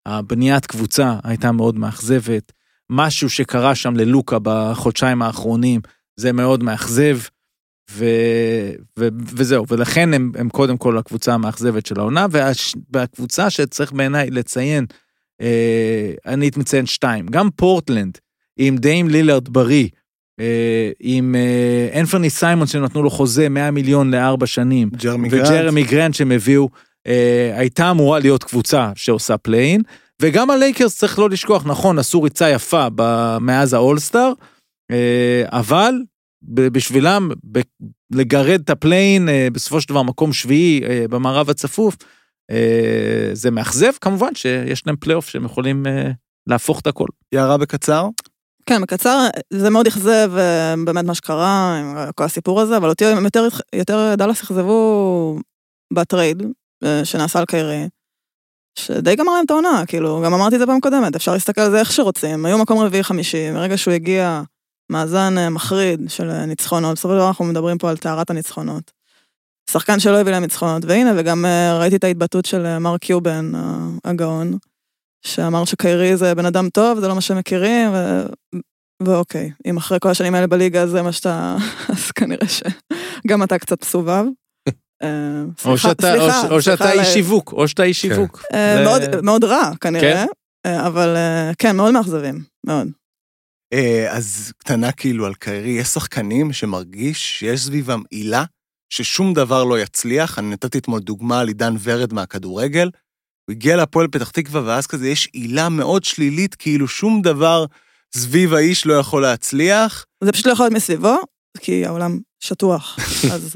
הבניית קבוצה הייתה מאוד מאכזבת. משהו שקרה שם ללוקה בחודשיים האחרונים, זה מאוד מאכזב, ו, ו, וזהו, ולכן הם, הם קודם כל הקבוצה המאכזבת של העונה, והש, והקבוצה שצריך בעיניי לציין, אה, אני מציין שתיים, גם פורטלנד, עם דיים לילארד בריא, עם אה, אנפרני סיימון שנתנו לו חוזה 100 מיליון לארבע שנים. וג'רמי גרנט שהם הביאו, אה, הייתה אמורה להיות קבוצה שעושה play-in, וגם הלייקרס צריך לא לשכוח, נכון, עשו ריצה יפה מאז האולסטאר, אה, אבל בשבילם לגרד את ה play-in, אה, בסופו של דבר מקום שביעי אה, במערב הצפוף, אה, זה מאכזב, כמובן שיש להם פלייאוף שהם יכולים אה, להפוך את הכל. יערה בקצר? כן, בקצר, זה מאוד אכזב אה, באמת מה שקרה עם כל הסיפור הזה, אבל אותי הם יותר, יותר דאלאס אכזבו בטרייד אה, שנעשה על קיירי, שדי גמר להם את העונה, כאילו, גם אמרתי את זה פעם קודמת, אפשר להסתכל על זה איך שרוצים, היו מקום רביעי חמישי, מרגע שהוא הגיע, מאזן אה, מחריד של ניצחונות, בסופו של דבר אנחנו מדברים פה על טהרת הניצחונות. שחקן שלא הביא להם ניצחונות, והנה, וגם ראיתי את ההתבטאות של מר קיובן הגאון, שאמר שקיירי זה בן אדם טוב, זה לא מה שהם מכירים, ו... ואוקיי, אם אחרי כל השנים האלה בליגה זה מה שאתה... אז כנראה שגם אתה קצת מסובב. אה, או סליחה- שאתה, או, סליחה, ש- או שאתה איש על- שיווק, או שאתה איש שיווק. אה, מאוד, מאוד רע כנראה, כן? אה, אבל כן, מאוד מאכזבים, מאוד. אז קטנה כאילו על קיירי, יש שחקנים שמרגיש שיש סביבם עילה, ששום דבר לא יצליח. אני נתתי אתמול דוגמה על עידן ורד מהכדורגל. הוא הגיע להפועל פתח תקווה, ואז כזה יש עילה מאוד שלילית, כאילו שום דבר סביב האיש לא יכול להצליח. זה פשוט לא יכול להיות מסביבו, כי העולם שטוח, אז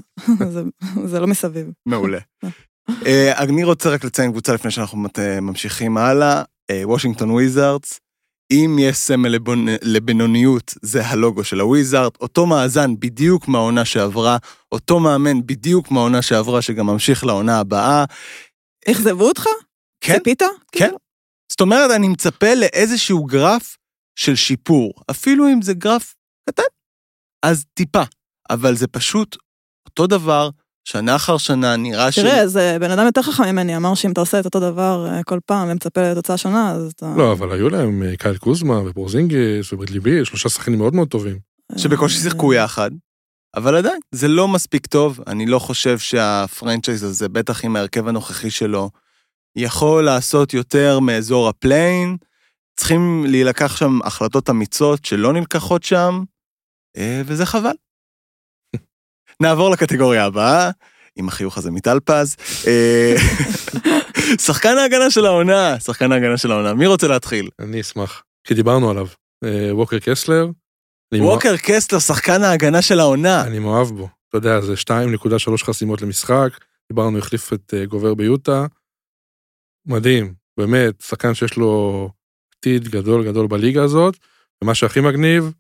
זה, זה לא מסביב. מעולה. אה, אני רוצה רק לציין קבוצה לפני שאנחנו מת- ממשיכים הלאה, אה, וושינגטון וויזארדס. אם יש סמל לבונ- לבינוניות, זה הלוגו של הוויזארד. אותו מאזן בדיוק מהעונה שעברה, אותו מאמן בדיוק מהעונה שעברה, שגם ממשיך לעונה הבאה. אכזבו אותך? כן, ציפית? כן. כאילו? זאת אומרת, אני מצפה לאיזשהו גרף של שיפור, אפילו אם זה גרף קטן, אז טיפה. אבל זה פשוט אותו דבר, שנה אחר שנה, נראה ש... תראה, זה בן אדם יותר חכם ממני, אמר שאם אתה עושה את אותו דבר אה, כל פעם ומצפה לתוצאה שונה, אז אתה... לא, אבל היו להם אה, קייל קוזמה ופורזינגיס וברדלי ביל, שלושה שחקנים מאוד מאוד טובים. שבקושי אה, שיחקו יחד, אבל עדיין, זה לא מספיק טוב. אני לא חושב שה franchise הזה, בטח עם ההרכב הנוכחי שלו, יכול לעשות יותר מאזור ה play-in. צריכים להילקח שם החלטות אמיצות שלא נלקחות שם, אה, וזה חבל. נעבור לקטגוריה הבאה, עם החיוך הזה מטל פז. אה, שחקן ההגנה של העונה, שחקן ההגנה של העונה. מי רוצה להתחיל? אני אשמח. כי דיברנו עליו. אה, ווקר קסלר. ווקר קסלר, שחקן ההגנה של העונה. אני מאוהב בו. אתה יודע, זה 2.3 חסימות למשחק. דיברנו, החליף את גובר ביוטה. מדהים, באמת, שחקן שיש לו עתיד גדול גדול בליגה הזאת. ומה שהכי מגניב,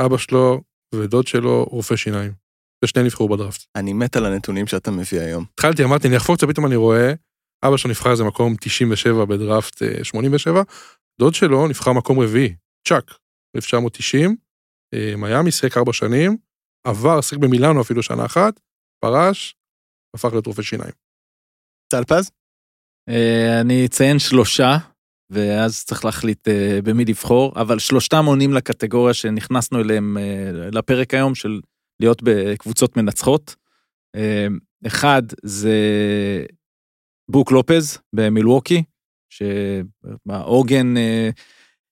אבא שלו ודוד שלו רופא שיניים. ושניהם נבחרו בדראפט. אני מת על הנתונים שאתה מביא היום. התחלתי, אמרתי, אני אחפור קצת, פתאום אני רואה, אבא שלו נבחר איזה מקום 97 בדראפט אה, 87, דוד שלו נבחר מקום רביעי, צ'אק, 1990, אה, מיאמי, שיחק ארבע שנים, עבר, שיחק במילאנו אפילו שנה אחת, פרש, הפך להיות רופא שיניים. טל פז? אה, אני אציין שלושה, ואז צריך להחליט אה, במי לבחור, אבל שלושתם עונים לקטגוריה שנכנסנו אליהם אה, לפרק היום של להיות בקבוצות מנצחות. אחד זה בוק לופז במילווקי, שהעוגן,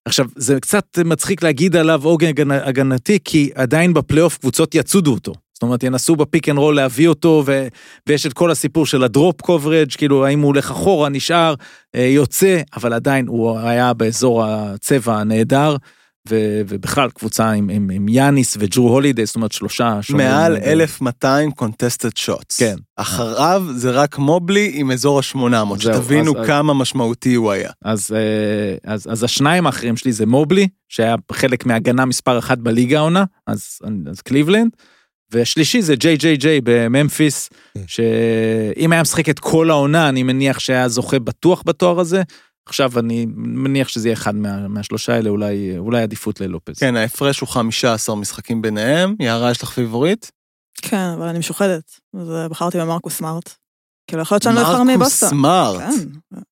עכשיו זה קצת מצחיק להגיד עליו עוגן הגנ- הגנתי, כי עדיין בפלייאוף קבוצות יצודו אותו. זאת אומרת, ינסו ב pick and roll להביא אותו, ו... ויש את כל הסיפור של ה drop coverage, כאילו האם הוא הולך אחורה, נשאר, אה, יוצא, אבל עדיין הוא היה באזור הצבע הנהדר, ו... ובכלל קבוצה עם, עם, עם יאניס וג'רו הולידי, זאת אומרת שלושה שומרים. מעל אה, 1200 contested shots. כן. אחריו זה רק מובלי עם אזור ה-800, זהו, שתבינו אז- כמה משמעותי הוא היה. אז, אה, אז, אז השניים האחרים שלי זה מובלי, שהיה חלק מהגנה מספר אחת בליגה העונה, אז, אז קליבלנד, והשלישי זה ג'יי ג'יי ג'יי בממפיס, שאם היה משחק את כל העונה, אני מניח שהיה זוכה בטוח בתואר הזה. עכשיו אני מניח שזה יהיה אחד מה, מהשלושה האלה, אולי, אולי עדיפות ללופז. כן, ההפרש הוא 15 משחקים ביניהם. יערה, יש לך פיבוריט? כן, אבל אני משוחדת, אז אה, בחרתי במרקוס סמארט. כאילו, יכול להיות שאני לא אבחר מרקוס מבוסטון. סמארט.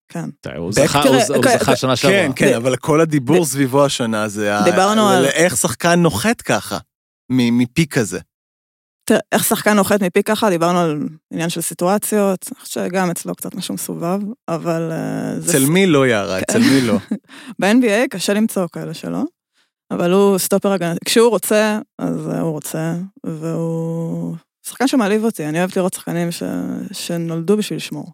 כן, כן. הוא זכה, כן, זכה שנה שעברה. כן, כן, אבל כל הדיבור סביבו השנה זה... דיברנו על- איך שחקן נוחת ככה, מ- מפיק כזה. תראה, איך שחקן נוחת מפי ככה, דיברנו על עניין של סיטואציות, אני חושבת שגם אצלו קצת משהו מסובב, אבל... אה, זה אצל מי לא יערה, אצל מי לא. ב-NBA קשה למצוא כאלה שלא, אבל הוא סטופר הגנתי. כשהוא רוצה, אז אה, הוא רוצה, והוא שחקן שמעליב אותי, אני אוהבת לראות שחקנים ש... שנולדו בשביל לשמור,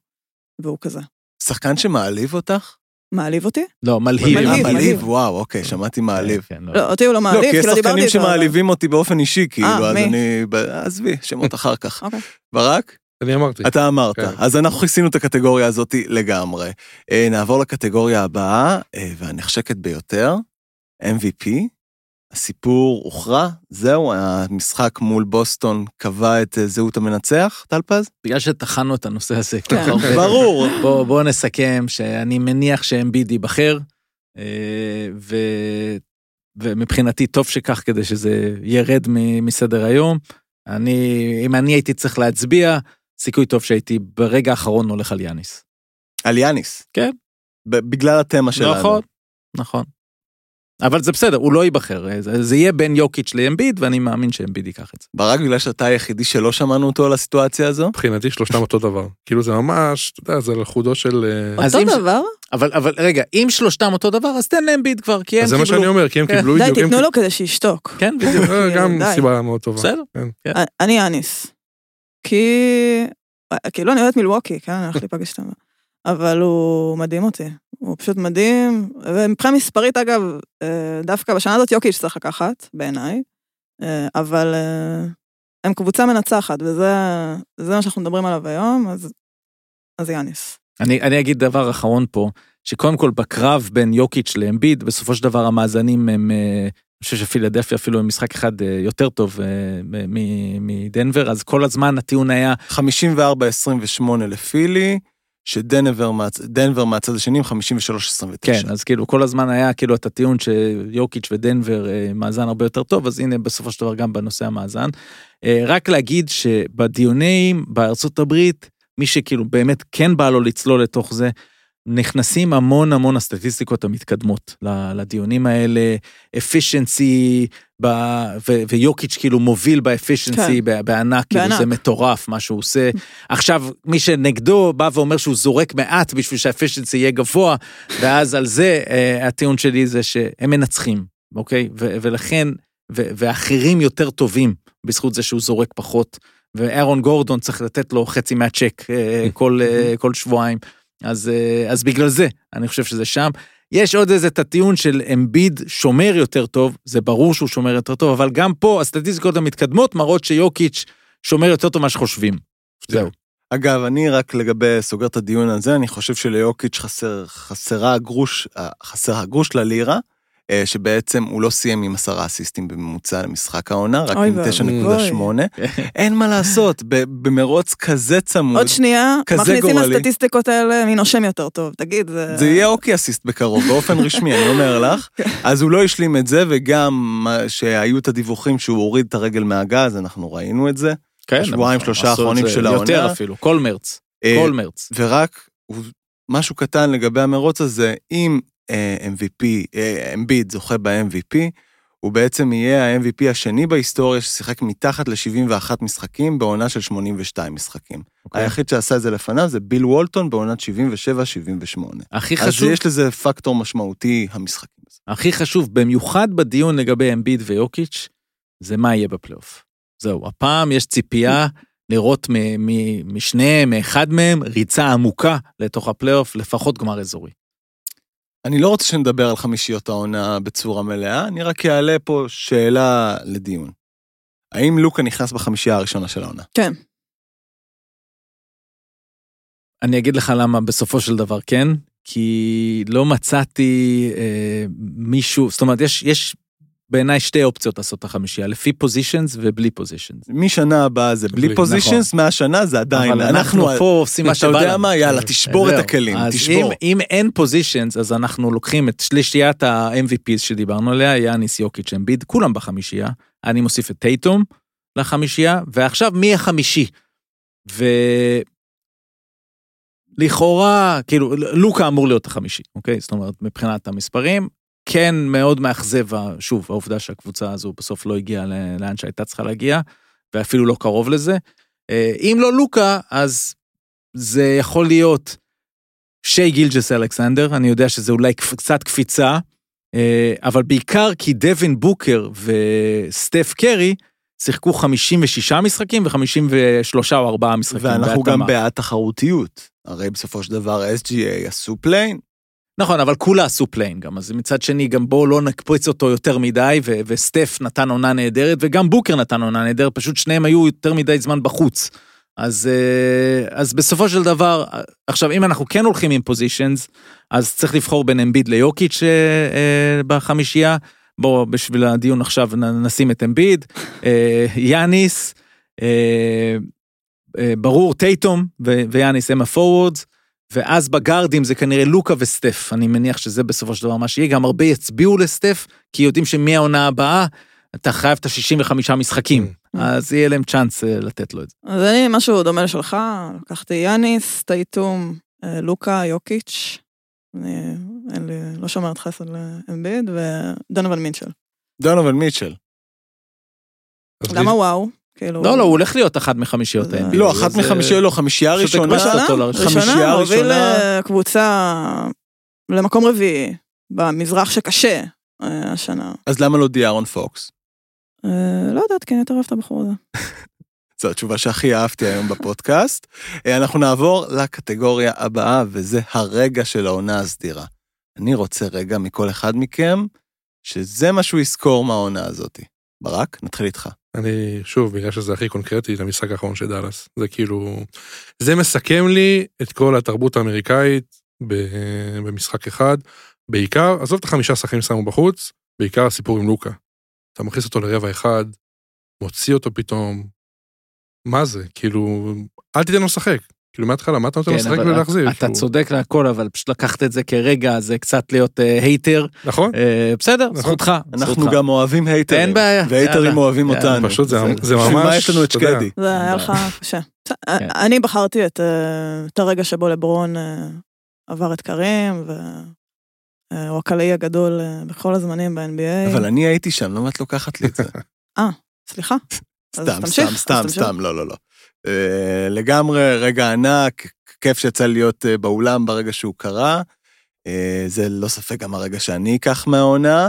והוא כזה. שחקן שמעליב אותך? מעליב אותי? לא, מלהיב. אה, מלהיב, מעליב, מלהיב. וואו, אוקיי, שמעתי מעליב. כן, לא. לא, אותי הוא לא לא, מעליב, כי יש כי לא דיברתי שחקנים איתו. אבל- שמעליבים אותי באופן אישי, כאילו, אז מי? אני... עזבי, שמות אחר כך. אוקיי. ברק? אני אמרתי. אתה אמרת, כן. אז אנחנו כיסינו את הקטגוריה הזאת לגמרי. אה, נעבור לקטגוריה הבאה, אה, והנחשקת ביותר, MVP. הסיפור הוכרע, זהו, המשחק מול בוסטון קבע את אה, זהות המנצח, טל פז? בגלל שטחנו את הנושא הזה. כן. כל כך הרבה, ברור. בוא, בוא נסכם שאני מניח שאמביד ייבחר, אה, ו, ומבחינתי טוב שכך כדי שזה ירד מסדר היום. אני, אם אני הייתי צריך להצביע, סיכוי טוב שהייתי ברגע האחרון הולך על יאניס. על יאניס. כן. בגלל התמה שלנו. נכון, נכון. אבל זה בסדר, הוא לא ייבחר, אה, זה, זה יהיה בין יוקיץ' לאמביד, ואני מאמין שאמביד ייקח את זה. ברק, בגלל שאתה היחידי שלא שמענו אותו על הסיטואציה הזו? מבחינתי שלושתם אותו דבר. כאילו זה ממש, אתה יודע, זה על חודו של... אה, אז אותו אם- דבר? אבל, אבל רגע, אם שלושתם אותו דבר, אז תן לאמביד כבר, כי הם אז זה מה קיבלו... שאני אומר, כי הם כן. קיבלו די, בדיוק... תיתנו לו כדי שישתוק. כן, בדיוק. אה, גם די. סיבה מאוד טובה. בסדר. כן. אני אניס. כי... כאילו, אני אוהבת מילווקי, כן? אני הולכת להיפגש איתם. אבל הוא מדהים אותי. הוא פשוט מדהים. ומבחינה מספרית, אגב, אה, דווקא בשנה הזאת יוקיץ' צריך לקחת, בעיניי. אה, אבל אה, הם קבוצה מנצחת, וזה זה מה שאנחנו מדברים עליו היום, אז, אז יאניס. אני, אני אגיד דבר אחרון פה, שקודם כל בקרב בין יוקיץ' לאמביד, בסופו של דבר המאזנים הם, אני חושב שפילדלפיה אפילו עם משחק אחד יותר טוב מ- מדנבר, אז כל הזמן הטיעון היה, 54-28 לפילי, שדנבר מהצ- מהצד השני עם 53-29. כן, אז כאילו כל הזמן היה כאילו את הטיעון שיוקיץ' ודנבר אה, מאזן הרבה יותר טוב, אז הנה בסופו של דבר גם בנושא המאזן. אה, רק להגיד שבדיונים בארצות הברית, מי שכאילו באמת כן בא לו לצלול לתוך זה, נכנסים המון המון הסטטיסטיקות המתקדמות לדיונים האלה, efficiency, ב- ו- ויוקיץ' כאילו מוביל באפישנסי כן. בענק, כאילו בענק. זה מטורף מה שהוא עושה. עכשיו, מי שנגדו בא ואומר שהוא זורק מעט בשביל שהאפישנסי יהיה גבוה, ואז על זה אה, הטיעון שלי זה שהם מנצחים, אוקיי? ו- ולכן, ו- ואחרים יותר טובים בזכות זה שהוא זורק פחות, ואירון גורדון צריך לתת לו חצי מהצ'ק אה, כל, אה, כל שבועיים. אז, אה, אז בגלל זה, אני חושב שזה שם. יש עוד איזה את הטיעון של אמביד שומר יותר טוב, זה ברור שהוא שומר יותר טוב, אבל גם פה הסטטיסטיקות המתקדמות מראות שיוקיץ' שומר יותר טוב ממה שחושבים. זהו. אגב, אני רק לגבי, סוגר את הדיון הזה, אני חושב שליוקיץ' חסר, חסרה הגרוש, אה, חסר הגרוש ללירה, שבעצם הוא לא סיים עם עשרה אסיסטים בממוצע למשחק העונה, רק עם ואבוי. 9.8. אין מה לעשות, במרוץ כזה צמוד, עוד שנייה, כזה מכניסים גורלי. לסטטיסטיקות האלה מי נושם יותר טוב, תגיד, זה... זה יהיה אוקי אסיסט בקרוב, באופן רשמי, אני אומר לך. אז הוא לא השלים את זה, וגם שהיו את הדיווחים שהוא הוריד את הרגל מהגז, אנחנו ראינו את זה. כן, בשבועיים, אבל שלושה האחרונים של יותר העונה. אפילו, כל מרץ, אה, כל מרץ. ורק משהו קטן לגבי המרוץ הזה, אם אה, MVP, אה, אמביד זוכה ב-MVP, הוא בעצם יהיה ה-MVP השני בהיסטוריה ששיחק מתחת ל-71 משחקים בעונה של 82 משחקים. אוקיי. היחיד שעשה את זה לפניו זה ביל וולטון בעונת 77-78. הכי אז חשוב, יש לזה פקטור משמעותי, המשחקים. הכי חשוב, במיוחד בדיון לגבי אמביד ויוקיץ', זה מה יהיה בפלייאוף. זהו, הפעם יש ציפייה לראות משניהם, מאחד מהם, ריצה עמוקה לתוך הפלייאוף, לפחות גמר אזורי. אני לא רוצה שנדבר על חמישיות העונה בצורה מלאה, אני רק אעלה פה שאלה לדיון. האם לוקה נכנס בחמישייה הראשונה של העונה? כן. אני אגיד לך למה בסופו של דבר כן, כי לא מצאתי אה, מישהו, זאת אומרת, יש, יש בעיניי שתי אופציות לעשות את החמישייה, לפי positions ובלי positions. משנה הבאה זה בלי בלי, positions, מהשנה זה עדיין, אבל אנחנו פה עושים מה אתה שבא לנו. יודע מה, יאללה, תשבור את. הכלים, אז תשבור. אם, אם אין positions, אז אנחנו לוקחים את שלישיית ה-MVPs שדיברנו עליה, יאניס, יוקיץ', אמביד, כולם בחמישייה. אני מוסיף את טייטום לחמישייה, ועכשיו מי החמישי? ולכאורה, כאילו, לוקה אמור להיות החמישי, אוקיי? זאת אומרת, מבחינת המספרים, כן מאוד מאכזב, שוב, העובדה שהקבוצה הזו בסוף לא הגיעה לאן שהייתה צריכה להגיע, ואפילו לא קרוב לזה. אה, אם לא לוקה, אז זה יכול להיות שי גילג'ס אלכסנדר, אני יודע שזה אולי קצת קפיצה, אה, אבל בעיקר כי דווין בוקר וסטף קרי שיחקו 56 משחקים ו-53 או 4 משחקים ואנחנו בהתאמה. גם בעד תחרותיות. הרי בסופו של דבר ה-SGA עשו play-in, נכון, אבל כולה עשו play-in גם, אז מצד שני, גם בואו לא נקפוץ אותו יותר מדי, ו- וסטף נתן עונה נהדרת, וגם בוקר נתן עונה נהדרת, פשוט שניהם היו יותר מדי זמן בחוץ. אז, אה, אז בסופו של דבר, עכשיו, אם אנחנו כן הולכים עם positions, אז צריך לבחור בין אמביד ליוקיץ' אה, אה, בחמישייה. בואו, בשביל הדיון עכשיו נשים את אמביד, אה, יאניס, אה, אה, ברור, טייטום ויאניס הם ה forwards. ואז בגארדים זה כנראה לוקה וסטף, אני מניח שזה בסופו של דבר מה שיהיה, גם הרבה יצביעו לסטף, כי יודעים שמהעונה הבאה אתה חייב את ה-65 משחקים, אז יהיה להם צ'אנס אה, לתת לו את זה. אז אני משהו דומה לשלך, לקחתי יאניס, טייטום, אה, לוקה, יוקיץ', אני לא שומרת חסד לאמביד, ודונובל מינצ'ל. דונובל מיטשל. למה וואו? כאילו... לא, לא, הוא הולך להיות אחת מחמישיות זה- ה-NBA. לא, אחת אה, מחמישייה, לא, חמישייה ראשונה. ראשונה, הוביל ראשונה. אה, קבוצה למקום רביעי, במזרח שקשה אה, השנה. אז למה לא דיארון פוקס? אה, לא יודעת, כן, יותר אוהב את הבחור הזה. זו התשובה שהכי אהבתי היום בפודקאסט. אה, אנחנו נעבור לקטגוריה הבאה, וזה הרגע של העונה הסדירה. אני רוצה רגע מכל אחד מכם, שזה מה שהוא יזכור מהעונה הזאת. ברק, נתחיל איתך. אני, שוב, בגלל שזה הכי קונקרטי, את המשחק האחרון של דאלאס. זה כאילו, זה מסכם לי את כל התרבות האמריקאית במשחק אחד. בעיקר, עזוב את החמישה שחקנים שמו בחוץ, בעיקר הסיפור עם לוקה. אתה מכניס אותו לרבע אחד, מוציא אותו פתאום. מה זה? כאילו, אל תיתן לו לשחק. כאילו מההתחלה, מה אתה נותן כן, לשחק ולהחזיר? אתה צודק להכל, אבל פשוט לקחת את זה כרגע, זה קצת להיות אה, הייטר. נכון? אה, בסדר, נכון. זכותך. אנחנו. גם אוהבים הייטרים. אין בעיה, והייטרים. אוהבים. אותנו. פשוט זה ממש, בשביל מה יש לנו את שקדי? זה היה לך קשה. כן. אני בחרתי את, אה, את הרגע שבו לברון אה, עבר את קרים, והוא הקלעי הגדול אה, בכל הזמנים ב-NBA. אבל אני הייתי שם, למה את לוקחת לי את זה? סליחה. אז סתם, סתם, סתם. סתם, לא, לא, לא. אה, לגמרי רגע ענק, כיף שיצא להיות אה, באולם ברגע שהוא קרה. אה, זה לא ספק גם הרגע שאני אקח מהעונה.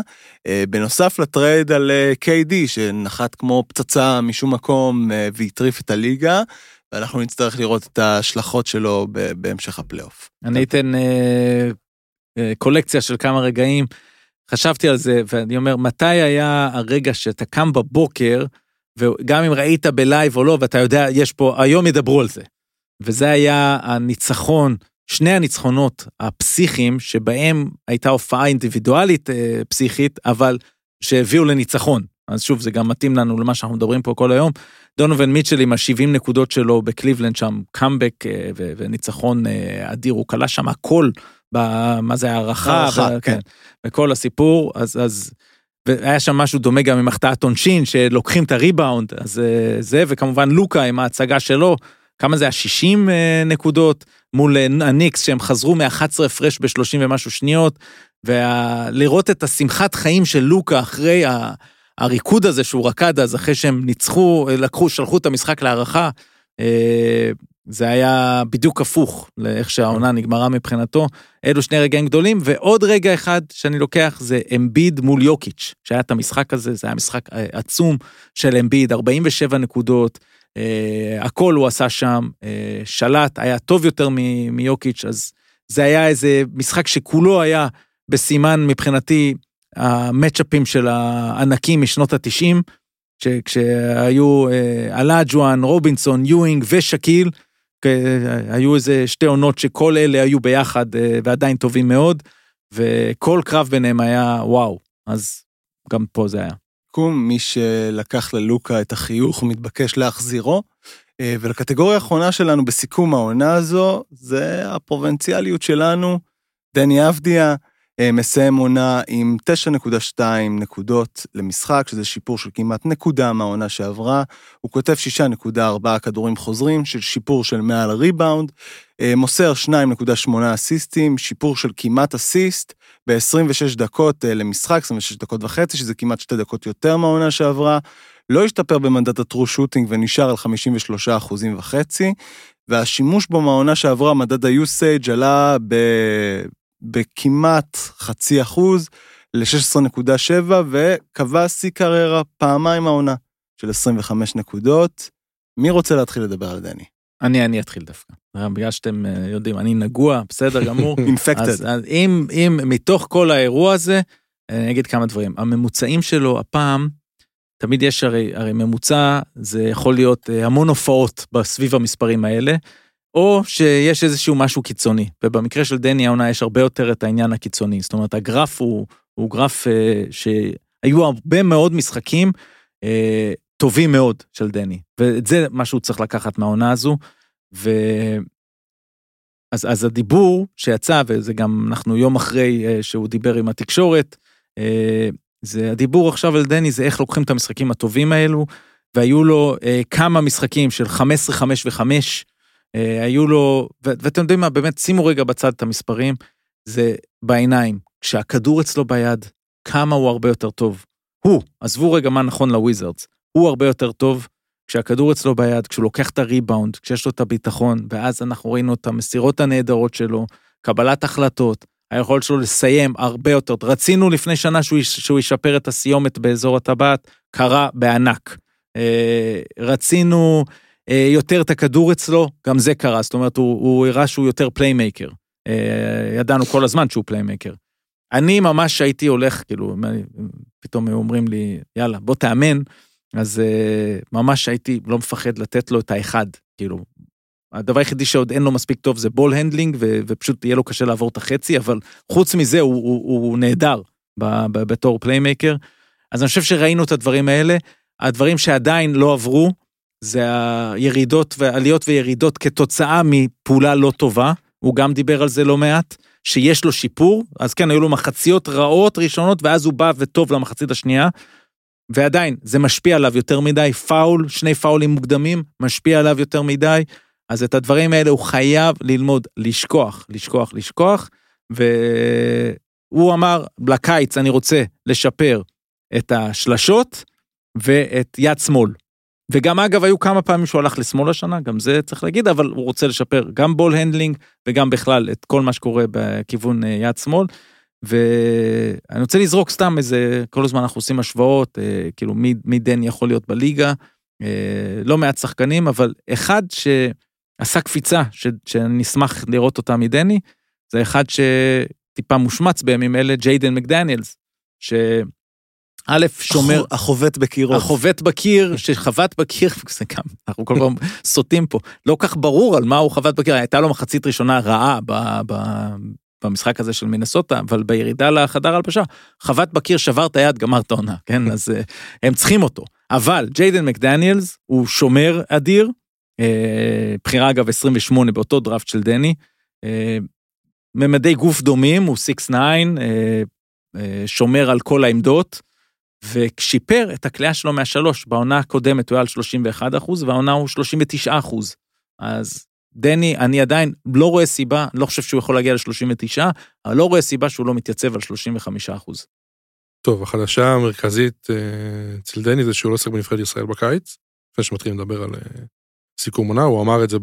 בנוסף לטרייד על KD, שנחת כמו פצצה משום מקום והטריף את הליגה, ואנחנו נצטרך לראות את ההשלכות שלו בהמשך הפלייאוף. אני אתן קולקציה של כמה רגעים. חשבתי על זה, ואני אומר, מתי היה הרגע שאתה קם בבוקר, וגם אם ראית בלייב או לא, ואתה יודע, יש פה, היום ידברו על זה. וזה היה הניצחון, שני הניצחונות הפסיכיים, שבהם הייתה הופעה אינדיבידואלית אה, פסיכית, אבל שהביאו לניצחון. אז שוב, זה גם מתאים לנו למה שאנחנו מדברים פה כל היום. דונובין מיטשל עם ה-70 נקודות שלו בקליבלנד שם, קאמבק אה, ו- וניצחון אה, אדיר, הוא כלה שם הכל, ב- מה זה הערכה, הערכה, ו- כן. בכל הסיפור, אז, אז, והיה שם משהו דומה גם עם החטאת עונשין, שלוקחים את הריבאונד, אז אה, זה, וכמובן לוקה עם ההצגה שלו, כמה זה היה? 60 אה, נקודות, מול אה, הניקס שהם חזרו מ-11 הפרש ב-30 ומשהו שניות, ולראות את השמחת חיים של לוקה אחרי ה... הריקוד הזה שהוא רקד אז אחרי שהם ניצחו, לקחו, שלחו את המשחק להערכה, זה היה בדיוק הפוך לאיך שהעונה נגמרה מבחינתו. אלו שני רגעים גדולים, ועוד רגע אחד שאני לוקח זה אמביד מול יוקיץ', שהיה את המשחק הזה, זה היה משחק אה, עצום של אמביד, 47 נקודות, אה, הכל הוא עשה שם, אה, שלט, היה טוב יותר מ- מיוקיץ', אז זה היה איזה משחק שכולו היה בסימן מבחינתי המצ'אפים של הענקים משנות התשעים, כשהיו אה, אלאג'ואן, רובינסון, יואינג ושקיל, היו איזה שתי עונות שכל אלה היו ביחד אה, ועדיין טובים מאוד, וכל קרב ביניהם היה וואו, אז גם פה זה היה. קום, מי שלקח ללוקה את החיוך מתבקש להחזירו. אה, ולקטגוריה האחרונה שלנו בסיכום העונה הזו, זה הפרובינציאליות שלנו. דני אבדיה מסיים עונה עם 9.2 נקודות למשחק, שזה שיפור של כמעט נקודה מהעונה שעברה. הוא כותב 6.4 כדורים חוזרים, של שיפור של מעל הריבאונד. אה, מוסר 2.8 אסיסטים, שיפור של כמעט אסיסט. ב-26 דקות אה, למשחק, 26 דקות וחצי, שזה כמעט שתי דקות יותר מהעונה שעברה. לא השתפר במנדט הטרו שוטינג ונשאר על 53 אחוזים וחצי, והשימוש בו מהעונה שעברה, מדד היוסייג' עלה ב... בכמעט חצי אחוז ל-16.7, וקבע שיא קריירה פעמיים העונה של 25 נקודות. מי רוצה להתחיל לדבר על דני? אני, אני אתחיל דווקא. בגלל שאתם אה, יודעים, אני נגוע, בסדר גמור. אינפקטד. אז, אז אם, אם מתוך כל האירוע הזה, אני אגיד כמה דברים. הממוצעים שלו הפעם, תמיד יש הרי, הרי ממוצע, זה יכול להיות אה, המון הופעות בסביב המספרים האלה, או שיש איזשהו משהו קיצוני. ובמקרה של דני העונה יש הרבה יותר את העניין הקיצוני. זאת אומרת, הגרף הוא, הוא גרף אה, שהיו הרבה מאוד משחקים אה, טובים מאוד של דני. ואת זה מה שהוא צריך לקחת מהעונה הזו. ו... אז, אז הדיבור שיצא, וזה גם אנחנו יום אחרי אה, שהוא דיבר עם התקשורת, אה, זה הדיבור עכשיו על דני זה איך לוקחים את המשחקים הטובים האלו, והיו לו אה, כמה משחקים של 15, 5 ו-5, אה, היו לו, ואתם יודעים מה, באמת שימו רגע בצד את המספרים, זה בעיניים, כשהכדור אצלו ביד, כמה הוא הרבה יותר טוב. הוא, עזבו רגע מה נכון לוויזרדס, הוא הרבה יותר טוב כשהכדור אצלו ביד, כשהוא לוקח את הריבאונד, כשיש לו את הביטחון, ואז אנחנו ראינו את המסירות הנהדרות שלו, קבלת החלטות, היכולת שלו לסיים הרבה יותר. רצינו לפני שנה שהוא, שהוא ישפר את הסיומת באזור הטבעת, קרה בענק. אה, רצינו אה, יותר את הכדור אצלו, גם זה קרה, זאת אומרת, הוא, הוא הראה שהוא יותר playmaker. אה, ידענו כל הזמן שהוא playmaker. אני ממש הייתי הולך, כאילו, פתאום היו אומרים לי, יאללה, בוא תאמן, אז אה, ממש הייתי לא מפחד לתת לו את האחד, כאילו. הדבר היחידי שעוד אין לו מספיק טוב זה ball handling, ו- ופשוט יהיה לו קשה לעבור את החצי, אבל חוץ מזה הוא, הוא, הוא נהדר ב- ב- בתור playmaker. אז אני חושב שראינו את הדברים האלה. הדברים שעדיין לא עברו, זה הירידות ועליות וירידות כתוצאה מפעולה לא טובה, הוא גם דיבר על זה לא מעט, שיש לו שיפור, אז כן, היו לו מחציות רעות ראשונות, ואז הוא בא וטוב למחצית השנייה, ועדיין, זה משפיע עליו יותר מדי, פאול, שני פאולים מוקדמים, משפיע עליו יותר מדי, אז את הדברים האלה הוא חייב ללמוד לשכוח, לשכוח, לשכוח, והוא אמר, לקיץ אני רוצה לשפר את השלשות ואת יד שמאל. וגם אגב, היו כמה פעמים שהוא הלך לשמאל השנה, גם זה צריך להגיד, אבל הוא רוצה לשפר גם ball handling וגם בכלל את כל מה שקורה בכיוון אה, יד שמאל. ואני רוצה לזרוק סתם איזה, כל הזמן אנחנו עושים השוואות, אה, כאילו מי, מי דן יכול להיות בליגה, אה, לא מעט שחקנים, אבל אחד שעשה קפיצה, ש, שאני אשמח לראות אותה מדני, זה אחד שטיפה מושמץ בימים אלה, ג'יידן מקדניאלס, שא' שומר, החובט בקירות. החובט בקיר, שחבט בקיר, זה גם, אנחנו כל פעם סוטים פה, לא כך ברור על מה הוא חבט בקיר, הייתה לו מחצית ראשונה רעה ב, ב, במשחק הזה של מינסוטה, אבל בירידה לחדר הלבשה, חבט בקיר, שבר את היד, גמר את העונה, כן? אז אה, הם צריכים אותו. אבל ג'יידן מקדניאלס הוא שומר אדיר, אה, בחירה אגב 28 באותו דראפט של דני, אה, ממדי גוף דומים, הוא 6'9, שומר על כל העמדות, ושיפר את הקליעה שלו מהשלוש. בעונה הקודמת הוא היה על 31 אחוז, והעונה הוא 39 אחוז. אז דני, אני עדיין לא רואה סיבה, לא חושב שהוא יכול להגיע ל-39, אבל לא רואה סיבה שהוא לא מתייצב על 35 אחוז. טוב, החדשה המרכזית אה, אצל דני זה שהוא לא עוסק בנבחרת ישראל בקיץ, לפני שמתחילים לדבר על אה, סיכום עונה, הוא אמר את זה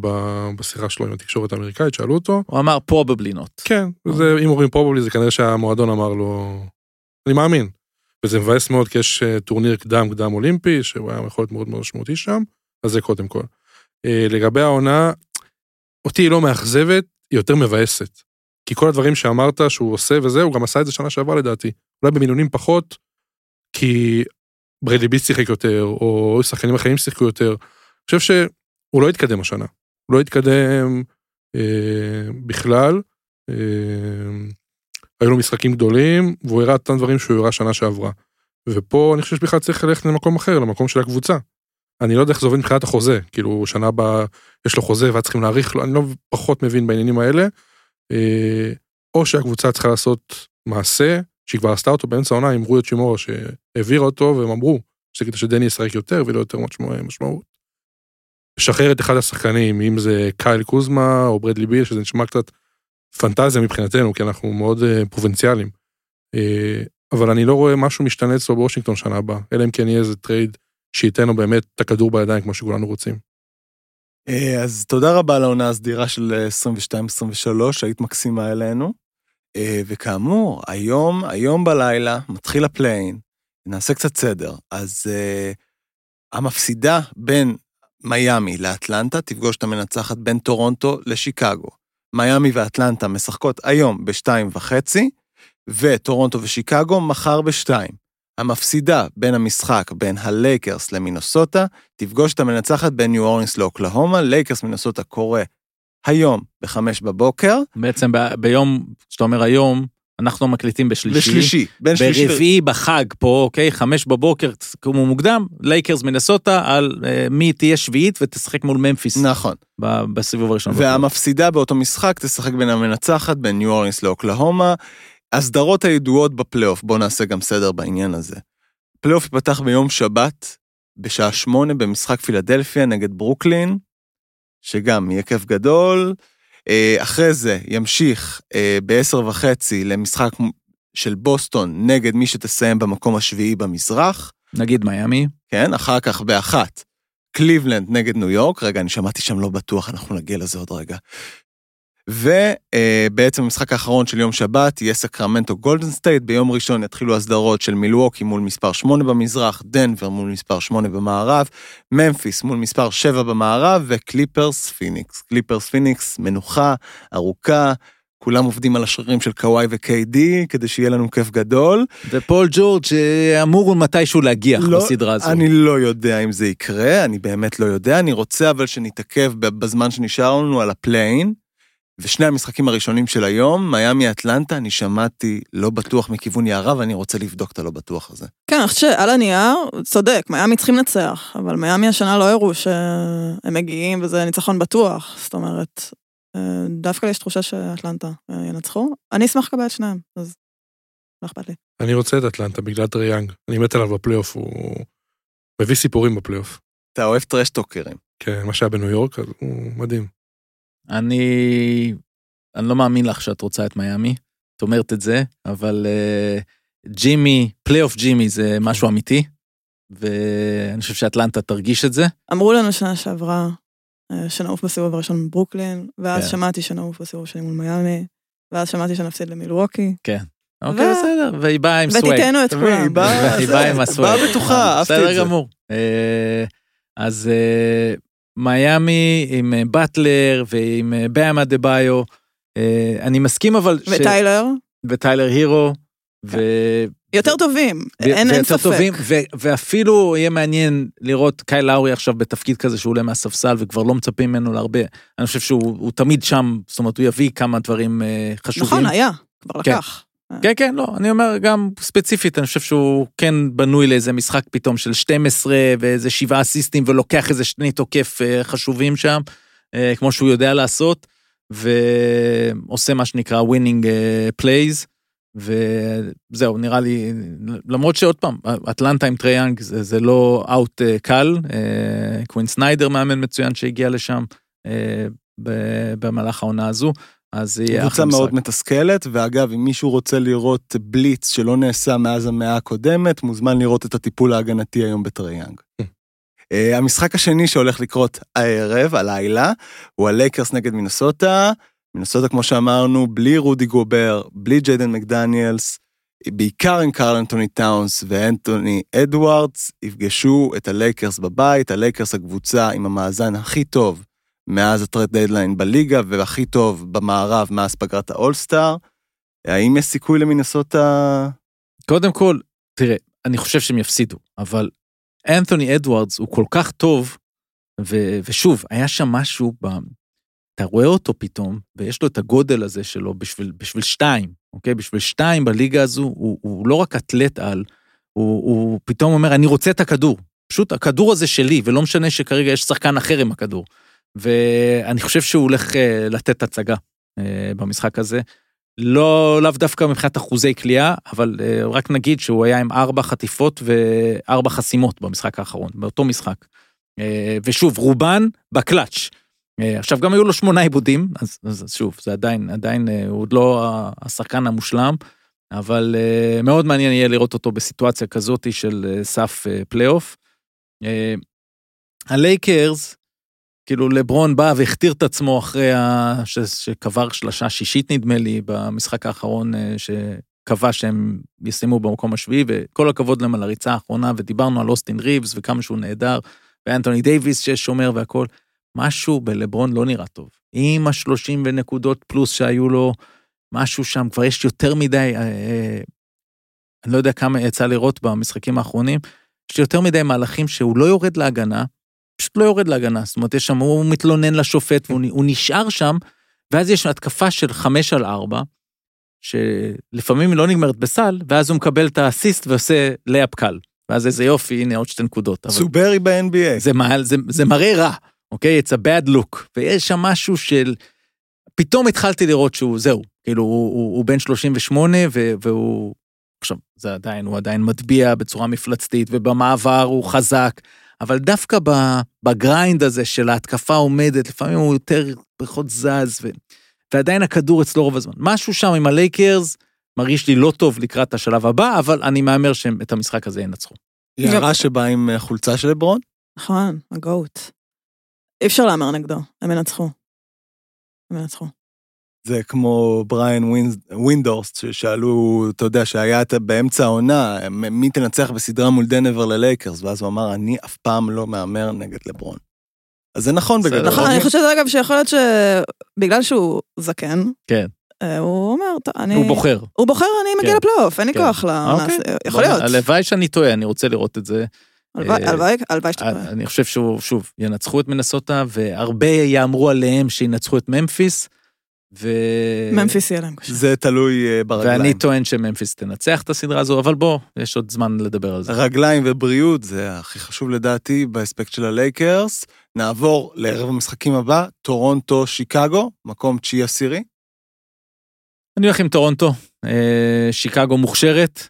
בשיחה שלו עם התקשורת האמריקאית, שאלו אותו. הוא אמר probably not. כן, זה, אם אומרים probably זה כנראה שהמועדון אמר לו, אני מאמין. וזה מבאס מאוד כי יש אה, טורניר קדם קדם אולימפי, שהוא היה יכול להיות מאוד מאוד משמעותי שם, אז זה קודם כל. לגבי העונה, אותי היא לא מאכזבת, היא יותר מבאסת. כי כל הדברים שאמרת שהוא עושה וזה, הוא גם עשה את זה שנה שעברה לדעתי. אולי במינונים פחות, כי ברדלי ביט שיחק יותר, או שחקנים אחרים שיחקו יותר. אני חושב שהוא לא התקדם השנה. הוא לא התקדם אה, בכלל. אה, היו לו משחקים גדולים, והוא הראה את אותם דברים שהוא הראה שנה שעברה. ופה אני חושב שבכלל צריך ללכת למקום אחר, למקום של הקבוצה. אני לא יודע איך זה עובד מבחינת החוזה, כאילו שנה הבאה יש לו חוזה ואז צריכים להאריך לו, אני לא פחות מבין בעניינים האלה. אה, או שהקבוצה צריכה לעשות מעשה, שהיא כבר עשתה אותו באמצע העונה עם רויות שימורה שהעבירה אותו והם אמרו שכדי שדני ישחק יותר ולא יותר משמעות. לשחרר את אחד השחקנים, אם זה קייל קוזמה או ברדלי ביל, שזה נשמע קצת פנטזיה מבחינתנו, כי אנחנו מאוד אה, פרובינציאליים. אה, אבל אני לא רואה משהו משתנה אצלו בוושינגטון שנה הבאה, אלא אם כן יהיה איזה טרייד שייתן לו באמת את הכדור בידיים כמו שכולנו רוצים. אה, אז תודה רבה על העונה הסדירה של 22-23, היית מקסימה אלינו. אה, וכאמור, היום, היום בלילה מתחיל ה play-in, נעשה קצת סדר. אז אה, המפסידה בין מיאמי לאטלנטה תפגוש את המנצחת בין טורונטו לשיקגו. מיאמי ואטלנטה משחקות היום בשתיים וחצי, וטורונטו ושיקגו מחר בשתיים. המפסידה בין המשחק בין הלייקרס למינסוטה, תפגוש את המנצחת בין ניו אורלינס לאוקלהומה, לייקרס מינסוטה קורה היום בחמש בבוקר. בעצם ב- ביום, שאתה אומר היום, אנחנו מקליטים בשלישי. בשלישי, בין שלישי. ברביעי בחג פה, אוקיי, חמש בבוקר, תקומו מוקדם, לייקרס מינסוטה על אה, מי תהיה שביעית ותשחק מול ממפיס. נכון. ב- בסיבוב הראשון. והמפסידה באותו משחק תשחק בין המנצחת, בין ניו אורלינס לאוקלהומה. הסדרות הידועות בפלייאוף, בואו נעשה גם סדר בעניין הזה. הפלייאוף ייפתח ביום שבת, בשעה שמונה במשחק פילדלפיה נגד ברוקלין, שגם יהיה כיף גדול. אה, אחרי זה ימשיך אה, בעשר וחצי למשחק של בוסטון נגד מי שתסיים במקום השביעי במזרח. נגיד מיאמי. כן, אחר כך באחת, קליבלנד נגד ניו יורק. רגע, אני שמעתי שם לא בטוח, אנחנו נגיע לזה עוד רגע. ובעצם המשחק האחרון של יום שבת יהיה סקרמנטו גולדן סטייט, ביום ראשון יתחילו הסדרות של מילווקי מול מספר 8 במזרח, דנבר מול מספר 8 במערב, ממפיס מול מספר 7 במערב וקליפרס פיניקס. קליפרס פיניקס מנוחה ארוכה, כולם עובדים על השרירים של קוואי וקיי-די כדי שיהיה לנו כיף גדול. ופול ג'ורג' אמור מתישהו להגיח לא, בסדרה הזו. אני לא יודע אם זה יקרה, אני באמת לא יודע, אני רוצה אבל שנתעכב בזמן שנשאר לנו על ה play-in. ושני המשחקים הראשונים של היום, מיאמי אטלנטה, אני שמעתי לא בטוח מכיוון יערה, ואני רוצה לבדוק את הלא בטוח הזה. כן, אני חושבת שעל הנייר, צודק, מיאמי צריכים לנצח, אבל מיאמי השנה לא הראו שהם מגיעים וזה ניצחון בטוח. זאת אומרת, אה, דווקא יש תחושה שאטלנטה אה, ינצחו. אני אשמח לקבל את שניהם, אז לא אכפת לי. אני רוצה את אטלנטה בגלל טריי יאנג. אני מת עליו בפלייאוף, הוא מביא סיפורים בפלייאוף. אתה אוהב trash talker ים. כן, מה שהיה בניו יורק, הוא מדהים. אני... אני לא מאמין לך שאת רוצה את מיאמי, את אומרת את זה, אבל אה, ג'ימי, פלייאוף ג'ימי זה משהו אמיתי, ואני חושב שאטלנטה תרגיש את זה. אמרו לנו שנה שעברה אה, שנעוף בסיבוב הראשון בברוקלין, ואז כן. שמעתי שנעוף בסיבוב השני מול מיאמי, ואז שמעתי שנפסיד למילווקי. אוקיי, ו- בסדר, והיא באה עם swag. ותיתנו את כולם. היא באה עם ה swag. באה בטוחה, אהבתי את בסדר זה. גמור. אה, אז מיאמי עם אה, באטלר ועם אה, באם אדבאיו. אה, אני מסכים אבל... ש- וטיילר, וטיילר הירו. ו... יותר טובים, ו- אין אין ספק. טובים, ו- ואפילו יהיה מעניין לראות קייל לאורי עכשיו בתפקיד כזה שהוא עולה מהספסל וכבר לא מצפים ממנו להרבה. אני חושב שהוא הוא תמיד שם, זאת אומרת, הוא יביא כמה דברים חשובים. נכון, היה, כבר כן. לקח. כן, כן, לא, אני אומר גם ספציפית, אני חושב שהוא כן בנוי לאיזה משחק פתאום של 12 ואיזה שבעה אסיסטים ולוקח איזה שני תוקף אה, חשובים שם, אה, כמו שהוא יודע לעשות, ועושה מה שנקרא winning plays, וזהו, נראה לי, למרות שעוד פעם, אטלנטה עם טריי יאנג זה, זה לא out אה, קל, אה, קווין סניידר מאמן מצוין שהגיע לשם אה, במהלך העונה הזו, אז יהיה קבוצה אחלה משחק. מאוד מתסכלת, ואגב, אם מישהו רוצה לראות בליץ שלא נעשה מאז המאה הקודמת, מוזמן לראות את הטיפול ההגנתי היום בטריי יאנג. אה, המשחק השני שהולך לקרות הערב, הלילה, הוא הלייקרס נגד מינסוטה. מינסוטה, כמו שאמרנו, בלי רודי גובר, בלי ג'יידן מקדניאלס, בעיקר עם קרל אנטוני טאונס ואנטוני אדוארדס, יפגשו את הלייקרס בבית, הלייקרס הקבוצה עם המאזן הכי טוב מאז ה trade deadline בליגה, והכי טוב במערב מאז פגרת האולסטאר. האם יש סיכוי למינסוטה? קודם כל, תראה, אני חושב שהם יפסידו, אבל אנתוני אדוארדס הוא כל כך טוב, ו- ושוב, היה שם משהו, ב... אתה רואה אותו פתאום, ויש לו את הגודל הזה שלו בשביל, בשביל שתיים, אוקיי? בשביל שתיים בליגה הזו, הוא, הוא לא רק אתלט על, הוא, הוא פתאום אומר, אני רוצה את הכדור. פשוט הכדור הזה שלי, ולא משנה שכרגע יש שחקן אחר עם הכדור. ואני חושב שהוא הולך אה, לתת הצגה אה, במשחק הזה. לא, לאו דווקא מבחינת אחוזי קליעה, אבל אה, רק נגיד שהוא היה עם ארבע חטיפות וארבע חסימות במשחק האחרון, באותו משחק. ושוב, רובן בקלאץ'. עכשיו גם היו לו שמונה איבודים, אז, אז שוב, זה עדיין, עדיין, הוא עוד לא השחקן המושלם, אבל מאוד מעניין יהיה לראות אותו בסיטואציה כזאת של סף פלייאוף. הלייקרס, כאילו לברון בא והכתיר את עצמו אחרי ה... ש... שקבר שלשה שישית נדמה לי במשחק האחרון אה, שקבע שהם יסיימו במקום השביעי וכל הכבוד להם על הריצה האחרונה ודיברנו על אוסטין ריבס וכמה שהוא נהדר ואנטוני דייוויס ששומר והכל. משהו בלברון לא נראה טוב. עם השלושים ונקודות פלוס שהיו לו, משהו שם כבר יש יותר מדי, אה, אה, אני לא יודע כמה יצא לראות במשחקים האחרונים, יש יותר מדי מהלכים שהוא לא יורד להגנה, פשוט לא יורד להגנה, זאת אומרת, יש שם, הוא מתלונן לשופט והוא הוא נשאר שם, ואז יש התקפה של חמש על ארבע, שלפעמים היא לא נגמרת בסל, ואז הוא מקבל את האסיסט ועושה לייאפ קל. ואז איזה יופי, הנה עוד שתי נקודות. סוברי ב-NBA. זה, זה, זה מראה רע, אוקיי? It's a bad look. ויש שם משהו של... פתאום התחלתי לראות שהוא, זהו, כאילו, הוא, הוא, הוא בן 38 ו, והוא... עכשיו, זה עדיין, הוא עדיין מטביע בצורה מפלצתית, ובמעבר הוא חזק, אבל דווקא ב, ב grind הזה של ההתקפה עומדת, לפעמים הוא יותר פחות זז, ו, ועדיין הכדור אצלו רוב הזמן. משהו שם עם הלייקרס מרגיש לי לא טוב לקראת השלב הבא, אבל אני מהמר שהם את המשחק הזה ינצחו. יערה שבאה עם אה, חולצה של לברון? נכון, ה GOAT. אי אפשר להמר נגדו, הם ינצחו. הם ינצחו. זה כמו בריאן ווינד- ווינדורסט, ששאלו, אתה יודע, שהיה את- באמצע העונה, מי תנצח בסדרה מול דנבר ללייקרס, ואז הוא אמר, אני אף פעם לא מהמר נגד לברון. אז זה נכון. בגדול. נכון, אני חושבת, אגב, שיכול להיות שבגלל שהוא זקן, כן. אה, הוא אומר, "טוב, אני... הוא בוחר. הוא בוחר, אני מגיע כן. לפלייאוף, אין לי כן. כוח לעונה. אוקיי. יכול להיות. הלוואי שאני טועה, אני רוצה לראות את זה. הלוואי, אה, הלוואי, הלוואי שאתה טועה. אני חושב שהוא, שוב, ינצחו את מינסוטה, והרבה יהמרו עליהם שינצחו את ממפיס. ו... ממפיס יהיה להם קשה. זה תלוי אה, ברגליים. ואני טוען שממפיס תנצח את הסדרה הזו, אבל בוא, יש עוד זמן לדבר על זה. רגליים ובריאות זה הכי חשוב לדעתי באספקט של הלייקרס. נעבור לערב המשחקים הבא, טורונטו, שיקגו, מקום תשיעי עשירי. אני הולך עם טורונטו, אה, שיקגו מוכשרת,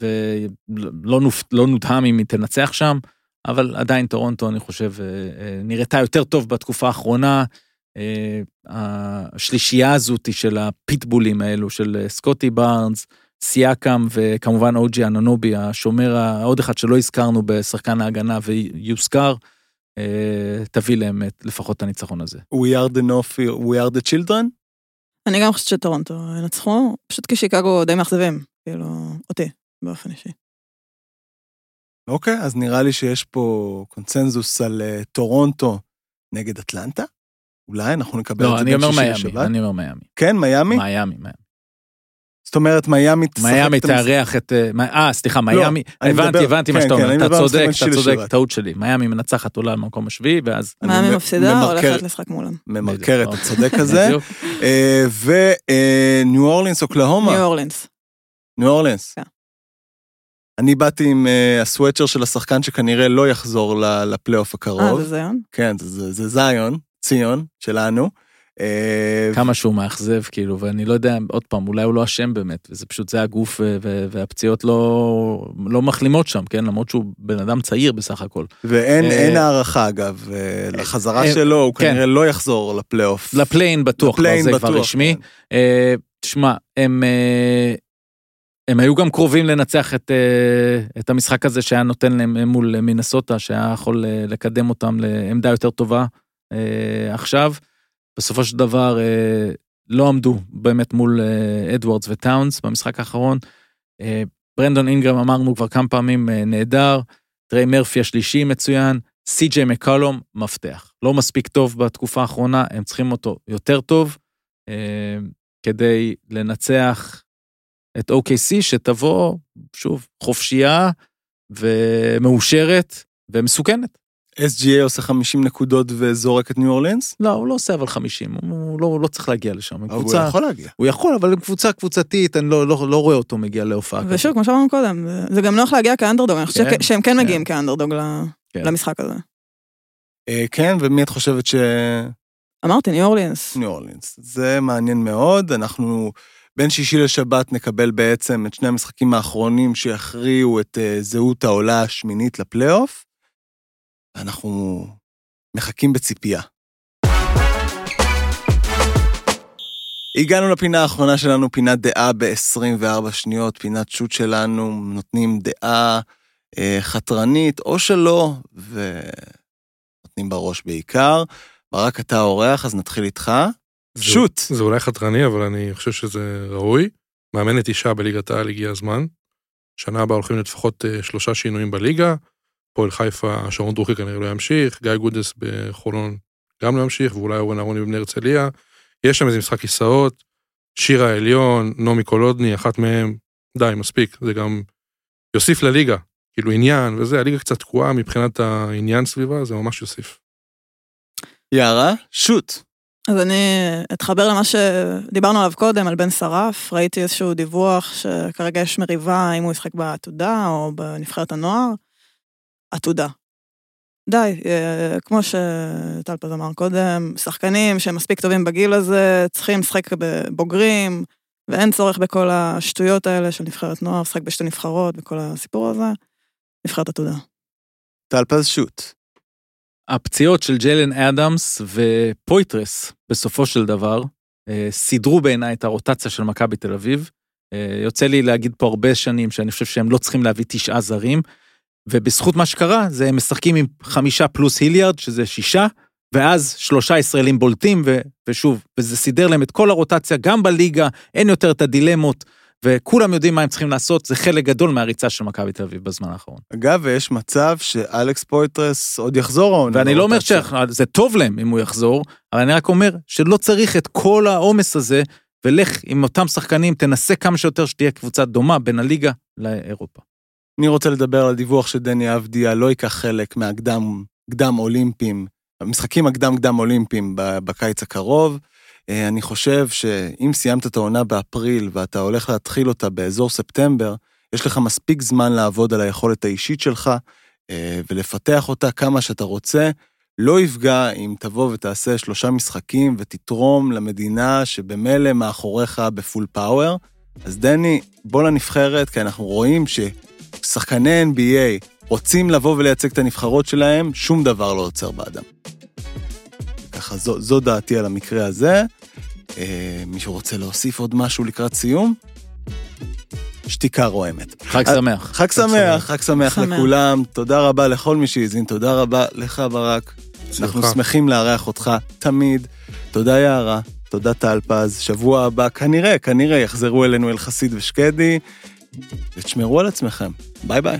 ולא נופ... לא נדהם אם היא תנצח שם, אבל עדיין טורונטו, אני חושב, אה, נראתה יותר טוב בתקופה האחרונה. אה, השלישייה הזאת של הפיטבולים האלו, של אה, סקוטי בארנס, סיאקם וכמובן אוג'י אנונובי, השומר העוד אחד שלא הזכרנו בשחקן ההגנה ויוזכר, אה, תביא להם את, לפחות את הניצחון הזה. We are the North, we are the children. אני גם חושבת שטורונטו ינצחו, פשוט כי שיקגו די מאכזבים, כאילו, אותי, באופן אישי. אוקיי, אז נראה לי שיש פה קונצנזוס על טורונטו נגד אטלנטה. אולי אנחנו נקבל את לא, זה אני בין שישי מיאמי, לשבת. אני אומר מיאמי. כן, מיאמי? מיאמי, מיאמי. זאת אומרת, מיאמי תשחק מיאמי את תארח את... אה, אה, סליחה, מיאמי, אני הבנתי, מדבר- הבנתי מה כן, שאתה כן, אומר, אתה צודק, אתה צודק, שבת. טעות שלי. מיאמי מנצחת עולה למקום השביעי, ואז... אני מאמי מ- מפסידה, הולכת לשחק מולם. ממרקר את. הצודק הזה. וניו אורלינס, אוקלהומה. ניו אורלינס. ניו אורלינס. כן. אני באתי עם אה, הסוואצ'ר של השחקן שכנראה לא יחזור ל- לפלייאוף אה, הקרוב. זה זיון? כן, זה- זה זה זיון, ציון שלנו. אה, כמה שהוא מאכזב, כאילו, ואני לא יודע, עוד פעם, אולי הוא לא אשם באמת, וזה פשוט, זה הגוף, והפציעות לא, לא מחלימות שם, כן? למרות שהוא בן אדם צעיר בסך הכל. ואין אה, אין הערכה, אגב, אה, לחזרה שלו, הוא כן. כנראה לא יחזור לפלייאוף. לפליין בטוח, לפליין זה כבר רשמי. כן. תשמע, הם, הם היו גם קרובים לנצח את, את המשחק הזה שהיה נותן להם מול מינסוטה, שהיה יכול לקדם אותם לעמדה יותר טובה עכשיו. בסופו של דבר אה, לא עמדו באמת מול אה, אדוארדס וטאונס במשחק האחרון. אה, ברנדון אינגרם אמרנו כבר כמה פעמים אה, נהדר, טריי מרפי השלישי מצוין, סי.ג'יי מקלום מפתח. לא מספיק טוב בתקופה האחרונה, הם צריכים אותו יותר טוב אה, כדי לנצח את OKC שתבוא, שוב, חופשייה ומאושרת ומסוכנת. SGA עושה 50 נקודות וזורק את ניו אורלינס? לא, הוא לא עושה אבל 50, הוא לא, הוא לא צריך להגיע לשם. אבל הוא קבוצה, יכול להגיע. הוא יכול, אבל הם קבוצה קבוצתית, אני לא, לא, לא רואה אותו מגיע להופעה. ושוב, כמו שאמרנו קודם, זה- גם נוח להגיע כאנדרדוג, אני חושבת כן, שהם כן כן. מגיעים כאנדרדוג כן. למשחק הזה. אה, כן, ומי את חושבת ש... אמרתי, ניו אורלינס. ניו אורלינס. זה מעניין מאוד, אנחנו בין שישי לשבת נקבל בעצם את שני המשחקים האחרונים שיכריעו את אה, זהות העולה השמינית לפלייאוף. אנחנו מחכים בציפייה. הגענו לפינה האחרונה שלנו, פינת דעה ב-24 שניות, פינת שוט שלנו, נותנים דעה אה, חתרנית או שלא, ונותנים בראש בעיקר. ברק, אתה האורח, אז נתחיל איתך. שוט. זה אולי חתרני, אבל אני חושב שזה ראוי. מאמנת אישה בליגת העל הגיע הזמן. שנה הבאה הולכים לפחות אה, שלושה שינויים בליגה. פועל חיפה, שרון דרוקי כנראה לא ימשיך, גיא גודס בחולון גם לא ימשיך, ואולי אורן אהרוני בבני הרצליה. יש שם איזה משחק כיסאות, שירה העליון, נעמי קולודני, אחת מהם, די, מספיק, זה גם יוסיף לליגה, כאילו עניין וזה, הליגה קצת תקועה מבחינת העניין סביבה, זה ממש יוסיף. יערה, שוט. אז אני אתחבר למה שדיברנו עליו קודם, על בן שרף. ראיתי איזשהו דיווח שכרגע יש מריבה אם הוא ישחק בעתודה או בנבחרת הנוער. עתודה. די, אה, כמו שטלפז אמר קודם, שחקנים שהם מספיק טובים בגיל הזה, צריכים לשחק בבוגרים, ואין צורך בכל השטויות האלה של נבחרת נוער, לשחק בשתי נבחרות וכל הסיפור הזה. נבחרת עתודה. טלפז שוט. הפציעות של ג'יילן אדמס ופויטרס, בסופו של דבר, אה, סידרו בעיניי את הרוטציה של מכבי תל אביב. אה, יוצא לי להגיד פה הרבה שנים שאני חושב שהם לא צריכים להביא תשעה זרים, ובזכות מה שקרה, זה הם משחקים עם חמישה פלוס היליארד, שזה שישה, ואז שלושה ישראלים בולטים, ו, ושוב, וזה סידר להם את כל הרוטציה, גם בליגה, אין יותר את הדילמות, וכולם יודעים מה הם צריכים לעשות, זה חלק גדול מהריצה של מכבי תל אביב בזמן האחרון. אגב, ויש מצב שאלכס פויטרס עוד יחזור העונה. ואני לא אומר. שזה טוב להם אם הוא יחזור, אבל אני רק אומר שלא צריך את כל העומס הזה, ולך עם אותם שחקנים, תנסה כמה שיותר שתהיה קבוצה דומה בין הליגה לאירופה. אני רוצה לדבר על הדיווח שדני אבדיה לא ייקח חלק מהקדם קדם אולימפיים, המשחקים הקדם קדם אולימפיים בקיץ הקרוב. אה, אני חושב שאם סיימת את העונה באפריל ואתה הולך להתחיל אותה באזור ספטמבר, יש לך מספיק זמן לעבוד על היכולת האישית שלך אה, ולפתח אותה כמה שאתה רוצה. לא יפגע אם תבוא ותעשה שלושה משחקים ותתרום למדינה שבמילא מאחוריך בפול פאוור. אז דני, בוא לנבחרת, כי אנחנו רואים ששחקני NBA רוצים לבוא ולייצג את הנבחרות שלהם, שום דבר לא עוצר באדם. ככה, זו, זו דעתי על המקרה הזה. אה, מישהו רוצה להוסיף עוד משהו לקראת סיום? שתיקה רועמת. חג אה, שמח. חג שמח, חג שמח שמח. לכולם. תודה רבה לכל מי שהאזין, תודה רבה לך, ברק. אנחנו. שמחים לארח אותך תמיד. תודה, יערה. תודה, טל פז. שבוע הבא, כנראה, כנראה יחזרו אלינו אל חסיד ושקדי. ותשמרו על עצמכם. ביי ביי.